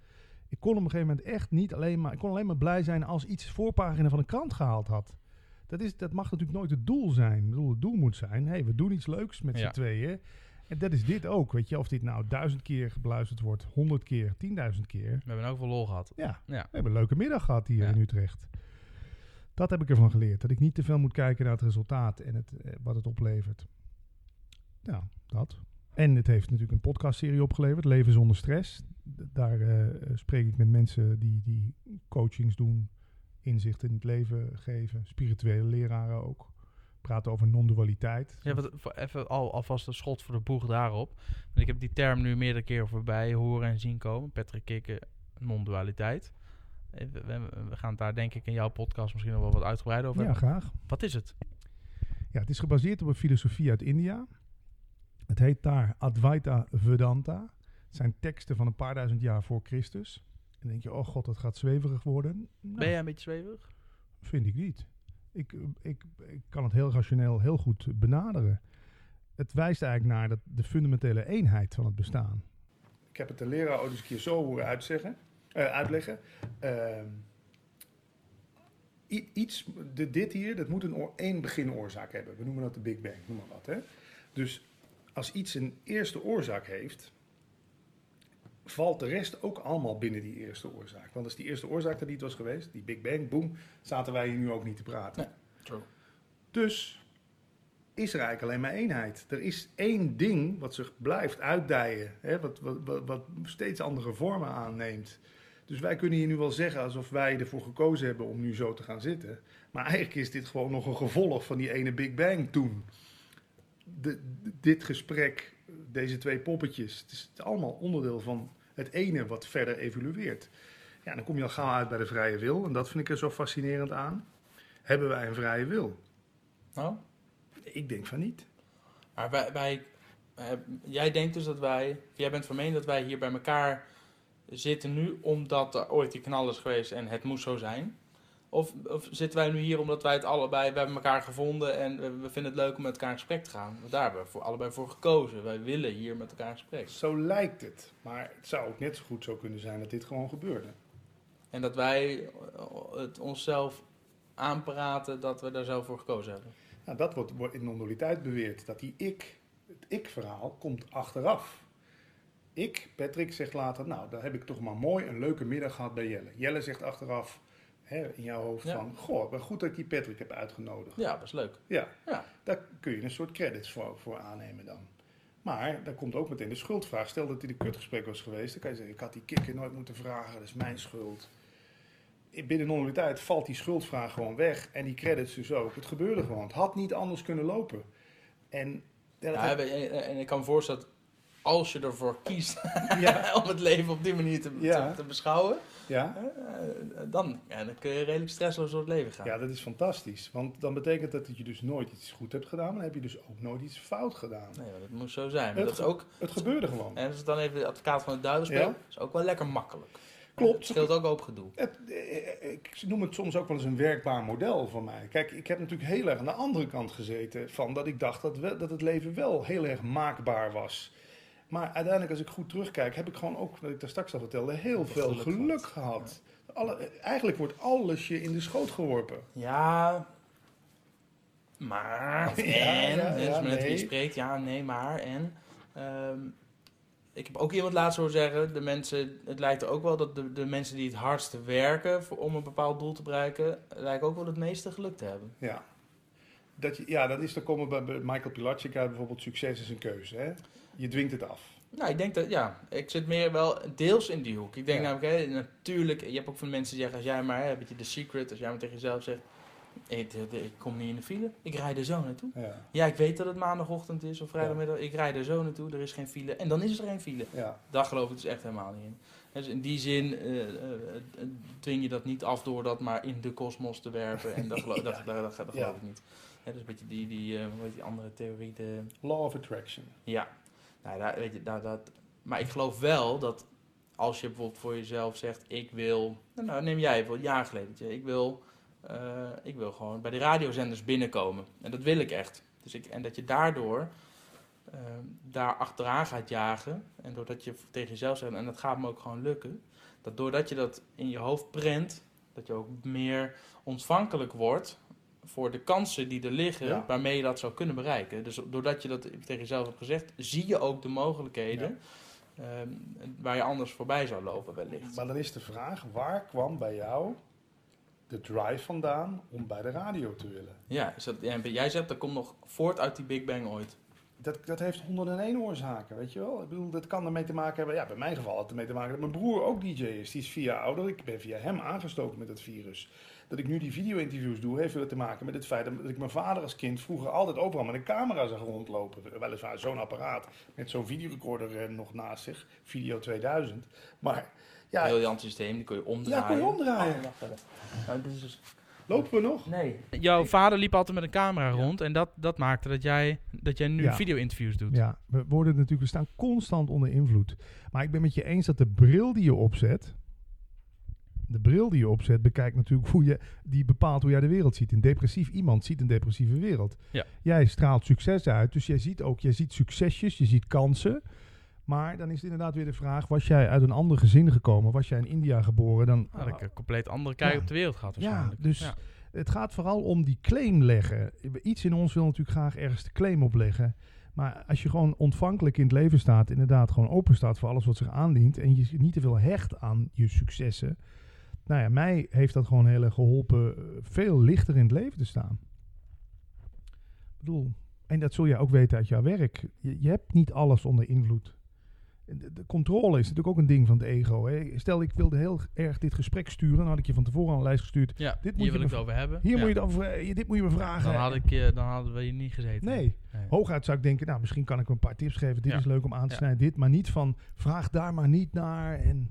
Ik kon op een gegeven moment echt niet alleen maar, ik kon alleen maar blij zijn als iets voorpagina van een krant gehaald had. Dat, is, dat mag natuurlijk nooit het doel zijn. Ik bedoel, het doel moet zijn, hey, we doen iets leuks met Ja. z'n tweeën. En dat is dit ook, weet je. Of dit nou duizend keer beluisterd wordt, honderd keer, tienduizend keer. We hebben ook veel lol gehad. Ja, Ja. we hebben een leuke middag gehad hier Ja. in Utrecht. Dat heb ik ervan geleerd. Dat ik niet te veel moet kijken naar het resultaat en het, eh, wat het oplevert. Ja, dat. En het heeft natuurlijk een podcastserie opgeleverd, Leven zonder stress. Daar eh, spreek ik met mensen die, die coachings doen, inzicht in het leven geven, spirituele leraren ook. Praten over non-dualiteit. Ja, wat, even al, alvast een schot voor de boeg daarop. Want ik heb die term nu meerdere keer voorbij horen en zien komen. Patrick Kikken, non-dualiteit. Eh, We, gaan het daar denk ik in jouw podcast misschien nog wel wat uitgebreider over ja, hebben. graag. Wat is het? Ja, het is gebaseerd op een filosofie uit India. Het heet daar Advaita Vedanta. Het zijn teksten van een paar duizend jaar voor Christus. En dan denk je, oh god, dat gaat zweverig worden. Nou, Ben jij een beetje zweverig? Vind ik niet. Ik, ik, ik kan het heel rationeel heel goed benaderen. Het wijst eigenlijk naar dat de fundamentele eenheid van het bestaan. Ik heb het de leraar ooit eens een keer zo horen uitzeggen, eh, uitleggen. Ehm, iets, de, dit hier, dat moet een één beginoorzaak hebben. We noemen dat de Big Bang, noem maar wat. Hè? Dus als iets een eerste oorzaak heeft, valt de rest ook allemaal binnen die eerste oorzaak. Want als die eerste oorzaak er niet was geweest, die Big Bang, boom, zaten wij hier nu ook niet te praten. True. Dus is er eigenlijk alleen maar eenheid. Er is één ding wat zich blijft uitdijen, hè, wat, wat, wat, wat steeds andere vormen aanneemt. Dus wij kunnen hier nu wel zeggen alsof wij ervoor gekozen hebben om nu zo te gaan zitten. Maar eigenlijk is dit gewoon nog een gevolg van die ene Big Bang toen. De, dit gesprek, deze twee poppetjes, het is allemaal onderdeel van het ene wat verder evolueert. Ja, dan kom je al gauw uit bij de vrije wil. En dat vind ik er zo fascinerend aan. Hebben wij een vrije wil? Nou? Ik denk van niet. Maar wij, wij, eh, jij denkt dus dat wij, jij bent van mening dat wij hier bij elkaar zitten nu omdat er ooit die knal is geweest en het moest zo zijn? Of, of zitten wij nu hier omdat wij het allebei, we hebben elkaar gevonden en we, we vinden het leuk om met elkaar in gesprek te gaan? Want daar hebben we voor, allebei voor gekozen. Wij willen hier met elkaar in gesprek. Zo lijkt het. Maar het zou ook net zo goed zo kunnen zijn dat dit gewoon gebeurde. En dat wij eh, het onszelf aanpraten dat we daar zelf voor gekozen hebben. Nou, dat wordt, wordt in non-dualiteit beweerd. Dat die ik, het ik-verhaal, komt achteraf. Ik, Patrick, zegt later, nou, daar heb ik toch maar mooi een leuke middag gehad bij Jelle. Jelle zegt achteraf, hè, in jouw hoofd Ja. van, goh, wat goed dat ik die Patrick heb uitgenodigd. Ja, dat is leuk. Ja, Ja. daar kun je een soort credits voor, voor aannemen dan. Maar daar komt ook meteen de schuldvraag. Stel dat hij de kutgesprek was geweest, dan kan je zeggen, ik had die kikker nooit moeten vragen, dat is mijn schuld. Binnen non-dualiteit valt die schuldvraag gewoon weg en die credits dus ook. Het gebeurde gewoon. Het had niet anders kunnen lopen. En ja, dat Ja, heb- en, en ik kan me voorstellen dat als je ervoor kiest (laughs) ja, om het leven op die manier te, Ja. te, te beschouwen, ja, eh, dan, ja, dan kun je redelijk stressloos door het leven gaan. ja, dat is fantastisch. Want dan betekent dat je dus nooit iets goed hebt gedaan, maar dan heb je dus ook nooit iets fout gedaan. Nee, dat moet zo zijn. Maar Het dat is ook, Het gebeurde gewoon. en als ik dan even de advocaat van de duivel speel, Ja. is ook wel lekker makkelijk. Klopt. Het scheelt ook hoop gedoe. Het, eh, ik noem het soms ook wel eens een werkbaar model voor mij. Kijk, ik heb natuurlijk heel erg aan de andere kant gezeten van dat ik dacht dat, we, dat het leven wel heel erg maakbaar was. Maar uiteindelijk, als ik goed terugkijk, heb ik gewoon ook, wat ik daar straks al vertelde, heel veel geluk geluk, gehad. Alle, eigenlijk wordt alles je in de schoot geworpen. Ja, maar, (laughs) en, ja, dus ja, met wie je nee. spreekt, ja, nee, maar, en. ehm, ik heb ook iemand laatst horen zeggen, de mensen, het lijkt er ook wel dat de, de mensen die het hardste werken voor, om een bepaald doel te bereiken, lijken ook wel het meeste geluk te hebben. Ja. Dat, je, ja, dat is, dan komen bij Michael Pilatschik uit bijvoorbeeld succes is een keuze. Hè? Je dwingt het af. Nou, ik denk dat, ja, ik zit meer wel deels in die hoek. Ik denk Ja. namelijk, hè, natuurlijk, je hebt ook van mensen die zeggen, als jij maar, hè, een beetje de secret, als jij maar tegen jezelf zegt, Ik, ik, kom niet in de file. Ik rijd er zo naartoe. Ja, Ja, ik weet dat het maandagochtend is of vrijdagmiddag. Ik rijd er zo naartoe. Er is geen file. En dan is er geen file. ja. Daar geloof ik dus echt helemaal niet in. Dus in die zin eh, eh, eh, dwing je dat niet af door dat maar in de kosmos te werpen. En dat geloof, (laughs) dat, dat, dat, dat geloof ik niet. Hè, dus een beetje die, die, heet die andere theorie, de, Law of attraction. ja, nou, je, daar, dat, maar ik geloof wel dat als je bijvoorbeeld voor jezelf zegt: Ik wil, nou, nou, neem jij bijvoorbeeld een jaar geleden, dat ik wil, eh, ik wil gewoon bij de radiozenders binnenkomen. En dat wil ik echt. Dus ik, en dat je daardoor eh, daar achteraan gaat jagen. En doordat je tegen jezelf zegt: En dat gaat me ook gewoon lukken. Dat doordat je dat in je hoofd prent, dat je ook meer ontvankelijk wordt voor de kansen die er liggen Ja. waarmee je dat zou kunnen bereiken. Dus doordat je dat tegen jezelf hebt gezegd, zie je ook de mogelijkheden ehm, waar je anders voorbij zou lopen wellicht. Maar dan is de vraag, waar kwam bij jou de drive vandaan om bij de radio te willen? Ja, is dat, jij zegt dat komt nog voort uit die Big Bang ooit. Dat, dat heeft 101 oorzaken, weet je wel? Ik bedoel, dat kan ermee te maken hebben... Ja, bij mijn geval had het ermee te maken dat mijn broer ook DJ is. Die is jaar ouder. Ik ben via hem aangestoken met het virus. Dat ik nu die video-interviews doe, heeft weer te maken met het feit dat ik mijn vader als kind vroeger altijd overal met een camera zag rondlopen. Weliswaar zo'n apparaat met zo'n videorecorder eh, nog naast zich, Video 2000. Maar ja, Heel Jan systeem, die kun je omdraaien. ja kon je omdraaien. Oh. Nou, dit is dus... Lopen we nog? Nee. Jouw vader liep altijd met een camera rond en dat, dat maakte dat jij, dat jij nu Ja. video-interviews doet. Ja, we worden natuurlijk, we staan constant onder invloed. Maar ik ben met je eens dat de bril die je opzet, de bril die je opzet, bekijkt natuurlijk hoe je, die bepaalt hoe jij de wereld ziet. Een depressief iemand ziet een depressieve wereld. Ja. Jij straalt succes uit, dus jij ziet ook, jij ziet succesjes, je ziet kansen. Maar dan is het inderdaad weer de vraag, was jij uit een ander gezin gekomen? Was jij in India geboren? Dan, Had ik een compleet andere kijk Ja. op de wereld gehad ja, waarschijnlijk. dus Ja. het gaat vooral om die claim leggen. Iets in ons wil natuurlijk graag ergens de claim opleggen. Maar als je gewoon ontvankelijk in het leven staat, inderdaad gewoon open staat voor alles wat zich aandient. En je niet te veel hecht aan je successen. Nou ja, mij heeft dat gewoon heel erg geholpen eh, veel lichter in het leven te staan. Ik bedoel, en dat zul jij ook weten uit jouw werk. Je, je hebt niet alles onder invloed. De, de controle is natuurlijk ook een ding van het ego. Hè. Stel, ik wilde heel erg dit gesprek sturen. Dan had ik je van tevoren al een lijst gestuurd. Ja, Dit moet hier je wil ik het over hebben. Hier Ja. moet je het over, eh, dit moet je me vragen. dan, had ik, je- dan hadden we je niet gezeten. Nee. Nee. Hooguit zou ik denken, nou, misschien kan ik een paar tips geven. Dit Ja. is leuk om aan te snijden. Dit, maar niet van, vraag daar maar niet naar. En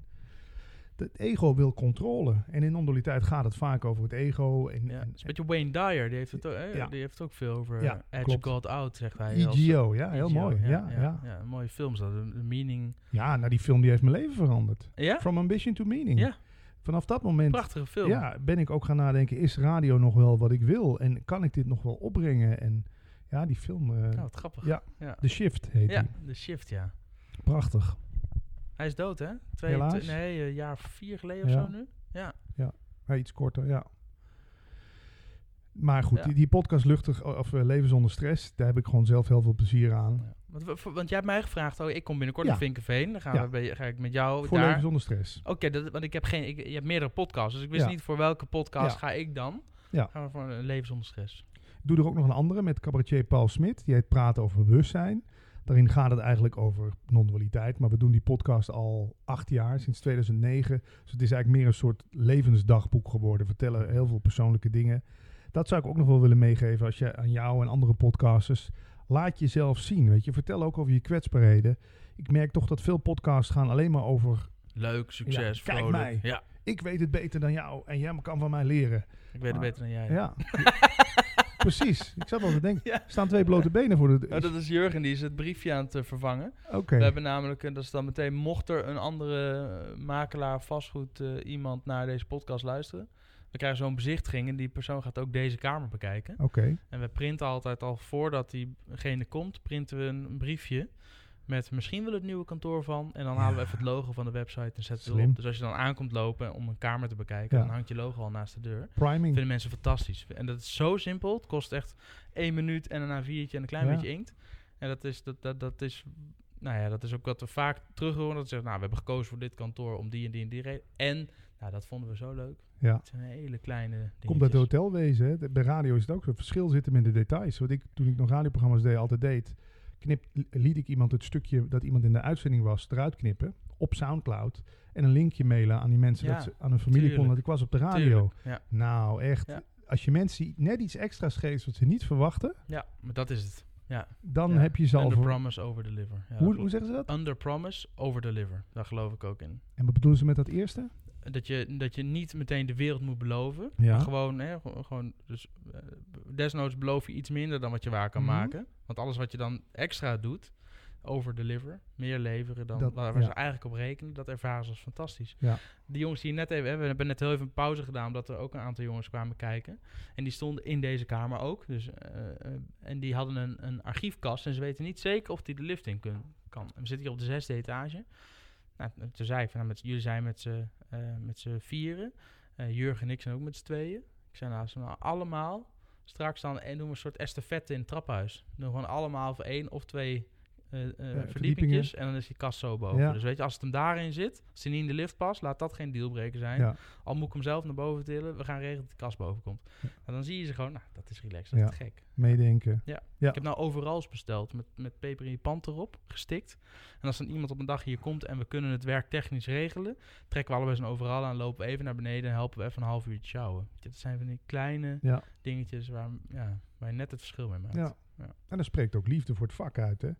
het ego wil controle. En in non-dualiteit gaat het vaak over het ego. En, Ja, het is een beetje Wayne Dyer, die heeft het ook, Ja. die heeft het ook veel over Ja, Edge klopt. God Out, zegt hij. EGO, ja, heel EGO, mooi. Ja, ja, ja. ja. een mooie film is dat. De meaning. nou die film die heeft mijn leven veranderd. Ja? From ambition to meaning. Ja. Vanaf dat moment Prachtige film. ja, ben ik ook gaan nadenken, is radio nog wel wat ik wil? En kan ik dit nog wel opbrengen? En ja, die film, eh, Nou, wat grappig. Ja. ja. The Shift heet Ja, die. The Shift, ja. Prachtig. Hij is dood, hè? Twee, Helaas. nee, een jaar vier geleden of zo nu. Ja. Ja, iets korter, ja. Maar goed, Ja. die, die podcast Luchtig of eh, Leven zonder stress, daar heb ik gewoon zelf heel veel plezier aan. Ja. Want, want jij hebt mij gevraagd, oh, ik kom binnenkort naar Vinkenveen. Dan gaan we ga ik met jou Voor daar. Leven zonder stress. Oké, want ik heb geen, ik, je hebt meerdere podcasts, dus ik wist niet voor welke podcast ga ik dan. Ja. Gaan we voor een leven zonder stress. Ik doe er ook nog een andere met cabaretier Paul Smit. Die heet Praten over bewustzijn. Daarin gaat het eigenlijk over non-dualiteit. Maar we doen die podcast al acht jaar, sinds 2009. Dus het is eigenlijk meer een soort levensdagboek geworden. We vertellen heel veel persoonlijke dingen. Dat zou ik ook nog wel willen meegeven als je aan jou en andere podcasters. Laat jezelf zien. Weet je, vertel ook over je kwetsbaarheden. Ik merk toch dat veel podcasts gaan alleen maar over. Leuk, succes, Ja, kijk vrolijk. mij. Ja, Ik weet het beter dan jou en jij kan van mij leren. ik weet het beter dan jij. Ja. (laughs) Precies. Ik zat wel te denken. (laughs) Er staan twee blote benen voor de. Oh, dat is Jurgen, die is het briefje aan het eh, vervangen. Oké. We hebben namelijk, en dat is dan meteen, mocht er een andere eh, makelaar, vastgoed, eh, iemand naar deze podcast luisteren. We krijgen zo'n bezichtiging en die persoon gaat ook deze kamer bekijken. Oké. En we printen altijd al voordat diegene komt, printen we een briefje met misschien wel het nieuwe kantoor van. En dan halen we even het logo van de website en zetten we Slim. erop. Dus als je dan aankomt lopen om een kamer te bekijken, Ja. dan hangt je logo al naast de deur. Priming. vinden mensen fantastisch. En dat is zo simpel. Het kost echt één minuut en een A4'tje en een klein Ja. beetje inkt. En dat is, dat, dat, dat is, nou ja, dat is ook wat we vaak terug horen. Dat ze zeggen, nou, we hebben gekozen voor dit kantoor om die en die en die reden. En, nou, dat vonden we zo leuk. Ja. Het zijn hele kleine dingetjes. Komt uit het hotelwezen. Hè. De- Bij radio is het ook zo. Het verschil zit hem in de details. Wat ik toen ik nog radioprogramma's deed, altijd deed. Knip, liet ik iemand het stukje dat iemand in de uitzending was eruit knippen. Op Soundcloud. En een linkje mailen aan die mensen. Ja, dat ze aan hun familie tuurlijk. Dat ik was op de radio. Ja. Nou, echt. Ja. als je mensen net iets extra's geeft wat ze niet verwachten, Ja, maar dat is het. Ja. dan heb je ze al Under promise, over deliver. Hoe, hoe zeggen ze dat? Under promise, over deliver. Daar geloof ik ook in. En wat bedoelen ze met dat eerste? Dat je, dat je niet meteen de wereld moet beloven. Ja. Maar gewoon, hè, gewoon- dus, eh, desnoods beloof je iets minder dan wat je waar kan Mhm. maken. Want alles wat je dan extra doet, over deliver, meer leveren dan Dat- waar, ja. ze eigenlijk op rekenen, dat ervaren ze als fantastisch. Ja. Die jongens die je net even, hè, we hebben net heel even een pauze gedaan, omdat er ook een aantal jongens kwamen kijken. En die stonden in deze kamer ook. Dus, eh, eh, en die hadden een, een archiefkast en ze weten niet zeker of die de lift in kan. We zitten hier op de zesde etage. Nou, toen zei ik, van, nou, met, jullie zijn met z'n met z'n vieren. Eh, Jurgen en ik zijn ook met z'n tweeën. Ik zei nou, we nou allemaal straks dan en doen we een soort estafette in het trappenhuis. Doen we gewoon allemaal voor één of twee eh eh, verdiepingen. verdiepingjes en dan is die kast zo boven. Ja. Dus weet je, als het hem daarin zit, als hij niet in de lift past, laat dat geen dealbreaker zijn. Al moet ik hem zelf naar boven tillen, we gaan regelen dat de kast boven komt. En dan zie je ze gewoon, nou, dat is relaxed, dat Ja. is gek. Meedenken. Ja. Ik heb nou overals besteld met, met peper in je pand erop, gestikt. En als dan iemand op een dag hier komt en we kunnen het werk technisch regelen, trekken we allebei zo'n overal aan, lopen we even naar beneden en helpen we even een half uurtje sjouwen. Dit zijn van die kleine Ja. dingetjes waar, ja, waar je net het verschil mee maakt. Ja. Ja. En dan spreekt ook liefde voor het vak uit. Hè?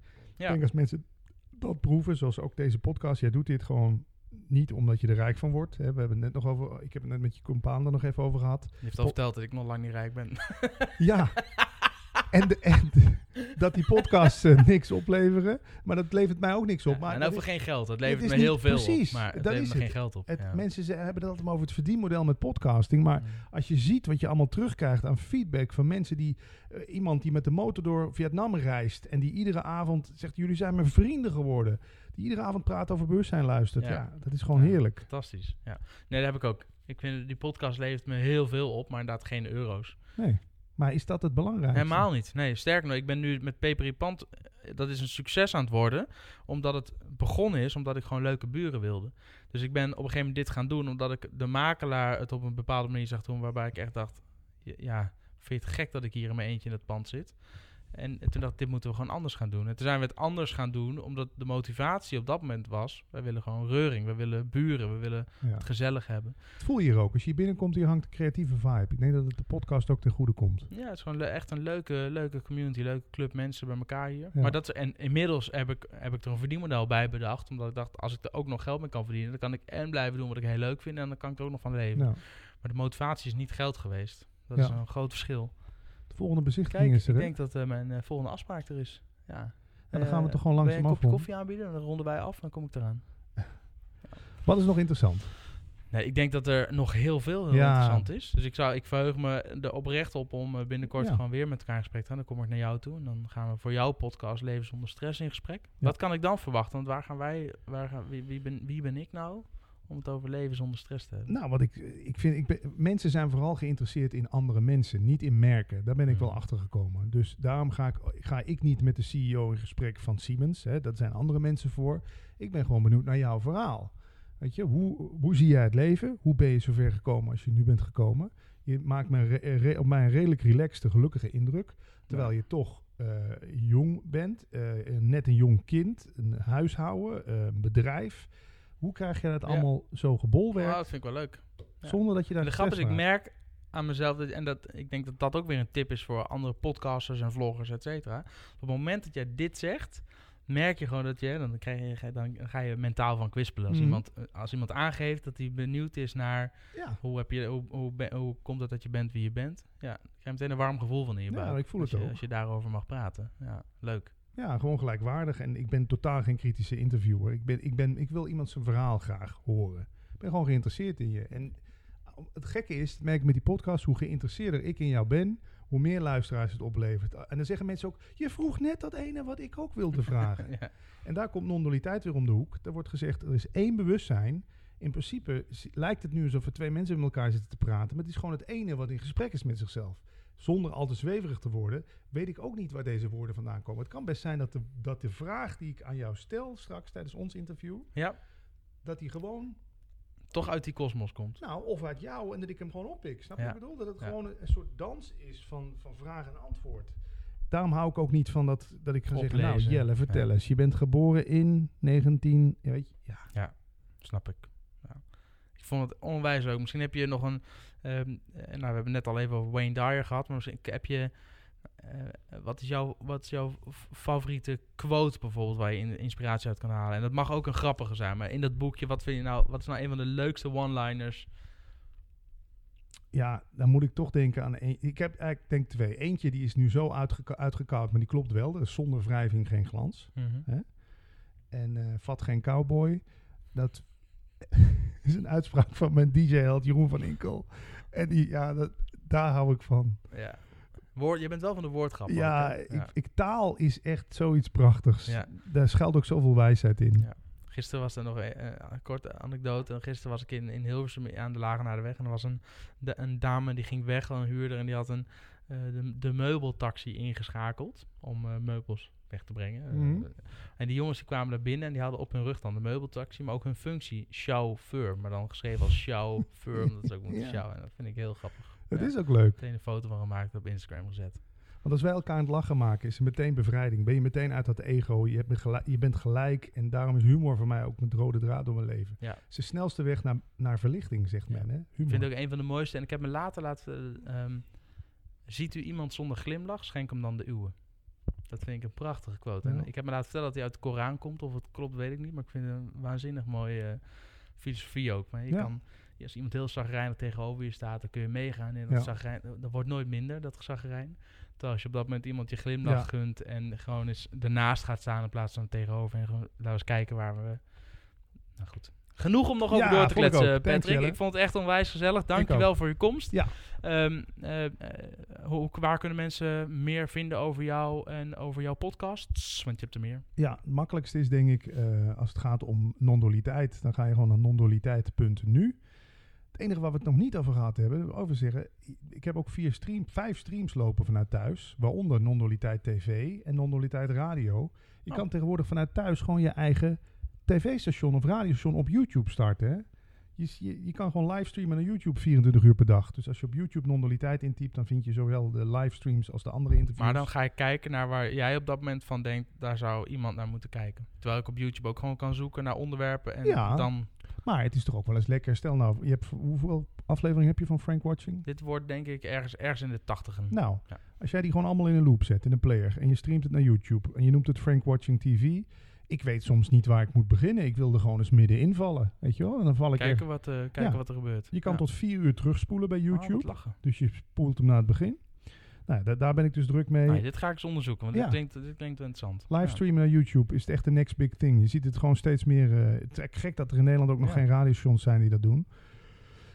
Ik denk als mensen dat proeven, zoals ook deze podcast, jij doet dit gewoon niet omdat je er rijk van wordt. Hè? We hebben het net nog over, ik heb het net met je compaan er nog even over gehad. Je heeft al verteld dat ik nog lang niet rijk ben. Ja. (laughs) en, de, en de- dat die podcasts eh, niks opleveren, maar dat levert mij ook niks op. Maar en over is- geen geld. Dat levert me heel veel precies, op. Maar dat levert is me geen geld op. het, ja. Mensen ze- hebben het altijd over het verdienmodel met podcasting, maar Mm. als je ziet wat je allemaal terugkrijgt aan feedback van mensen die eh, iemand die met de motor door Vietnam reist en die iedere avond zegt jullie zijn mijn vrienden geworden, die iedere avond praat over bewustzijn luistert, ja, Ja. dat is gewoon Ja. heerlijk. Fantastisch. Ja. Nee, dat heb ik ook. Ik vind die podcast levert me heel veel op, maar inderdaad geen euro's. Nee, maar is dat het belangrijkste? Helemaal niet. Nee, sterker nog, ik ben nu met Peper in Pand, eh, dat is een succes aan het worden, omdat het begonnen is, omdat ik gewoon leuke buren wilde. Dus ik ben op een gegeven moment dit gaan doen, omdat ik de makelaar het op een bepaalde manier zag doen, waarbij ik echt dacht, ja, ja, vind je het gek dat ik hier in mijn eentje in het pand zit? En toen dacht ik, dit moeten we gewoon anders gaan doen. En toen zijn we het anders gaan doen, omdat de motivatie op dat moment was, wij willen gewoon reuring, we willen buren, we willen Ja. het gezellig hebben. Het voel je hier ook. Als je hier binnenkomt, hier hangt een creatieve vibe. Ik denk dat het de podcast ook ten goede komt. Ja, het is gewoon echt een leuke, leuke community, leuke club mensen bij elkaar hier. Ja. Maar dat, en inmiddels heb ik, heb ik er een verdienmodel bij bedacht. Omdat ik dacht, als ik er ook nog geld mee kan verdienen, dan kan ik en blijven doen wat ik heel leuk vind. En dan kan ik er ook nog van leven. Maar de motivatie is niet geld geweest. Dat is een groot verschil. De volgende bezichtiging Kijk, is er. ik hè? denk dat eh, mijn eh, volgende afspraak er is. Ja. En dan gaan we Eh, toch gewoon je langzaam een kopje koffie aanbieden? Dan ronden wij af, dan kom ik eraan. (laughs) Wat is nog interessant? Nee, ik denk dat er nog heel veel heel Ja. interessant is. Dus ik, zou, ik verheug me er oprecht op om eh, binnenkort Ja. gewoon weer met elkaar in gesprek te gaan. Dan kom ik naar jou toe en dan gaan we voor jouw podcast Leven zonder stress in gesprek. Wat kan ik dan verwachten? Want waar gaan wij, waar gaan, wie, wie, ben, wie ben ik nou om het over leven zonder stress te hebben? Nou, wat ik, ik vind, ik ben, mensen zijn vooral geïnteresseerd in andere mensen, niet in merken. Daar ben ik wel Mhm. achter gekomen. Dus daarom ga ik, ga ik niet met de CEO in gesprek van Siemens. Hè. Dat zijn andere mensen voor. Ik ben gewoon benieuwd naar jouw verhaal. Weet je, hoe, hoe zie jij het leven? Hoe ben je zover gekomen als je nu bent gekomen? Je maakt me re- op mij een redelijk relaxte, gelukkige indruk. Terwijl je toch eh, jong bent, eh, net een jong kind, een huishouden, eh, een bedrijf. Hoe krijg je dat Ja. allemaal zo gebolwerkt? Oh, dat vind ik wel leuk. ja. Zonder dat je daar de grap is, ik merk aan mezelf, dat, en dat, ik denk dat dat ook weer een tip is voor andere podcasters en vloggers, et cetera. Op het moment dat jij dit zegt, merk je gewoon dat je, dan, krijg je, dan ga je mentaal van kwispelen. Als, Mhm. iemand, als iemand aangeeft dat hij benieuwd is naar. Ja, hoe, heb je, hoe, hoe, ben- hoe komt het dat je bent wie je bent, ja, dan krijg je meteen een warm gevoel van in je Ja, ik voel het je, ook. Als je daarover mag praten. Ja, leuk. Ja, gewoon gelijkwaardig. En ik ben totaal geen kritische interviewer. Ik, ben, ik, ben, ik wil iemand zijn verhaal graag horen. Ik ben gewoon geïnteresseerd in je. En het gekke is, dat merk ik met die podcast, hoe geïnteresseerder ik in jou ben, hoe meer luisteraars het oplevert. En dan zeggen mensen ook, je vroeg net dat ene wat ik ook wilde (laughs) vragen. ja. En daar komt non-dualiteit weer om de hoek. Er wordt gezegd, er is één bewustzijn. In principe lijkt het nu alsof er twee mensen met elkaar zitten te praten. Maar het is gewoon het ene wat in gesprek is met zichzelf. Zonder al te zweverig te worden, weet ik ook niet waar deze woorden vandaan komen. Het kan best zijn dat de, dat de vraag die ik aan jou stel straks tijdens ons interview, ja, dat die gewoon, toch uit die kosmos komt. nou, of uit jou en dat ik hem gewoon oppik. Snap je Ja. wat ik bedoel? Dat het Ja. gewoon een, een soort dans is van, van vraag en antwoord. Daarom hou ik ook niet van dat, dat ik ga zeggen, nou. Jelle, vertel Ja. eens. Je bent geboren in 19... Ja, weet je, ja, Snap ik. Ja. Ik Ik vond het onwijs leuk. Misschien heb je nog een... ehm, eh, nou, we hebben net al even over Wayne Dyer gehad. Maar misschien heb je... eh, wat, is jouw, wat is jouw favoriete quote bijvoorbeeld waar je in- inspiratie uit kan halen? En dat mag ook een grappige zijn. Maar in dat boekje, wat vind je nou... Wat is nou een van de leukste one-liners? Ja, dan moet ik toch denken aan... Een, ik heb eigenlijk denk twee. Eentje die is nu zo uitgekoud, maar die klopt wel. Is zonder wrijving geen glans. En eh, vat geen cowboy. Dat (laughs) is een uitspraak van mijn DJ-held Jeroen van Inkel. En die, ja, dat, daar hou ik van. Ja. Woord, je bent wel van de woordgrap. Ja, ik, ik, taal is echt zoiets prachtigs. Daar schuilt ook zoveel wijsheid in. Ja. Gisteren was er nog een, eh, een korte anekdote. Gisteren was ik in, in Hilversum aan de Lage naar de weg. En er was een, de, een dame die ging weg, een huurder. En die had een, eh, de, de meubeltaxi ingeschakeld om eh, meubels weg te brengen. Eh, Mhm. en die jongens die kwamen daar binnen en die hadden op hun rug dan de meubeltaxi. Maar ook hun functie chauffeur. Maar dan geschreven als chauffeur, omdat ze ook moeten (laughs) sjouwen. En dat vind ik heel grappig. Ja. is ook leuk. Meteen een foto van gemaakt op Instagram gezet. Want als wij elkaar aan het lachen maken, is meteen bevrijding. Ben je meteen uit dat ego. Je, hebt gelijk- je bent gelijk. En daarom is humor voor mij ook een rode draad door mijn leven. Ja. Het is de snelste weg naar, naar verlichting, zegt Ja. men. Hè? Ik Humor. vind het ook een van de mooiste. En ik heb me later laten... eh, ehm, ziet u iemand zonder glimlach, schenk hem dan de uwe. Dat vind ik een prachtige quote. Ja. En ik heb me laten vertellen dat hij uit de Koran komt. Of het klopt, weet ik niet. Maar ik vind het een waanzinnig mooie eh, filosofie ook. Maar je Ja. kan... Als iemand heel zagrijnig tegenover je staat, dan kun je meegaan. En dat, Ja. zagrijn, dat wordt nooit minder, dat zagrijn. Terwijl als je op dat moment iemand je glimlach gunt... en gewoon eens ernaast gaat staan in plaats van tegenover... en gewoon laten we eens kijken waar we... Nou goed. Genoeg om nog over Ja, door te ik kletsen, Patrick. Ik vond het echt onwijs gezellig. Dankjewel ook. voor je komst. Ja. Ehm, eh, hoe, waar kunnen mensen meer vinden over jou en over jouw podcasts? Want je hebt er meer. Ja, het makkelijkste is denk ik, eh, als het gaat om non-dualiteit, dan ga je gewoon naar non-dualiteit.nu. Het enige waar we het nog niet over gehad hebben, over zeggen, ik heb ook vier stream, vijf streams lopen vanuit thuis, waaronder non-dualiteit TV en non-dualiteit radio. Je Oh. kan tegenwoordig vanuit thuis gewoon je eigen tv-station of radiostation op YouTube starten. Hè? Je, je, je kan gewoon livestreamen naar YouTube 24 uur per dag. Dus als je op YouTube non-dualiteit intypt, dan vind je zowel de livestreams als de andere interviews. Maar dan ga ik kijken naar waar jij op dat moment van denkt, daar zou iemand naar moeten kijken. Terwijl ik op YouTube ook gewoon kan zoeken naar onderwerpen en Ja. dan... Maar het is toch ook wel eens lekker. Stel nou, je hebt, hoeveel afleveringen heb je van Frank Watching? Dit wordt denk ik ergens, ergens in de tachtigen. Nou, Ja. als jij die gewoon allemaal in een loop zet, in een player, en je streamt het naar YouTube, en je noemt het Frank Watching TV, ik weet soms niet waar ik moet beginnen. Ik wil er gewoon eens midden invallen, weet je wel? En dan val ik kijken echt... wat, eh, kijken Ja. wat er gebeurt. Je kan Ja. tot vier uur terugspoelen bij Oh, YouTube. dus je spoelt hem naar het begin. Nou, da- daar ben ik dus druk mee. Nee, dit ga ik eens onderzoeken, want Ja. dit, klinkt, dit klinkt interessant. Livestreamen naar YouTube is het echt de next big thing. Je ziet het gewoon steeds meer. eh, het is gek dat er in Nederland ook nog geen radiostations zijn die dat doen.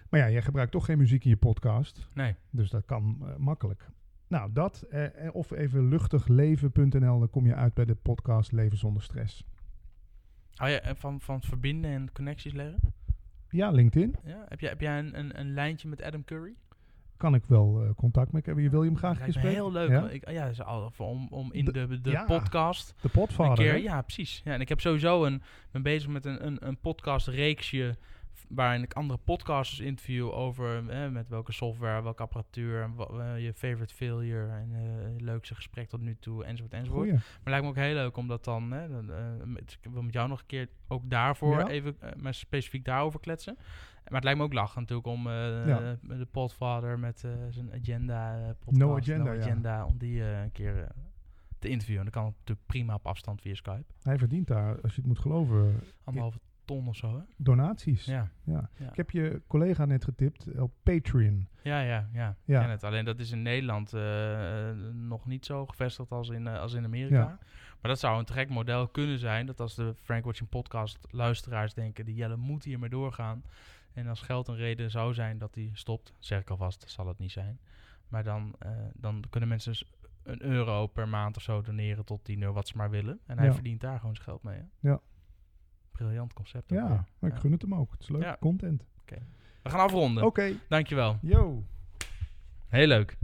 Maar ja, jij gebruikt toch geen muziek in je podcast. Nee. Dus dat kan eh, makkelijk. Nou, dat. eh, eh, of even luchtigleven.nl. Dan kom je uit bij de podcast Leven zonder stress. Je eh, van, van verbinden en connecties leggen? Ja, LinkedIn. Ja? Heb, jij, heb jij een, een, een lijntje met Adam Curry? Kan ik wel eh, contact mee hebben. Je wil je hem graag gesprek? heel leuk. Ja? want Ik, ja, is al, voor- om, om in De- de, de ja. podcast De een keer... Ja, precies. Ja, en ik heb sowieso een... ben bezig met een, een, een podcastreeksje... waarin ik andere podcasters interview over... eh, met welke software, welke apparatuur... en wa- eh, je favorite failure... en eh, je leukste gesprek tot nu toe, enzovoort, enzovoort. Goeie. Maar lijkt me ook heel leuk om dat dan... Hè, dan eh, met, ik wil met jou nog een keer ook daarvoor Ja. even... eh, maar specifiek daarover kletsen. Maar het lijkt me ook lachen natuurlijk om eh, Ja. de Podfather met eh, zijn agenda eh, podcast. No Agenda. Agenda, om die eh, een keer eh, te interviewen. Dan kan het natuurlijk prima op afstand via Skype. Hij verdient daar, als je het moet geloven, Anderhalve ton of zo, hè? donaties. Ja. Ja. Ja. Ik heb je collega net getipt op Patreon. Ja, ja, ja. Ja. Ik ken het. Alleen dat is in Nederland eh, eh, nog niet zo gevestigd als in, eh, als in Amerika. Ja. Maar dat zou een te gek model kunnen zijn. Dat als de Frank Watching podcast luisteraars denken... die Jelle moet hiermee doorgaan. En als geld een reden zou zijn dat hij stopt... zeg ik alvast, zal het niet zijn. Maar dan, eh, dan kunnen mensen dus een euro per maand of zo doneren... tot 10 euro wat ze maar willen. En hij Ja. verdient daar gewoon zijn geld mee. Hè? Ja. Briljant concept. ook Ja, weer. maar ik gun het hem ook. Het is leuk. Ja. Content. We gaan afronden. Oké. Dankjewel. Yo. Heel leuk.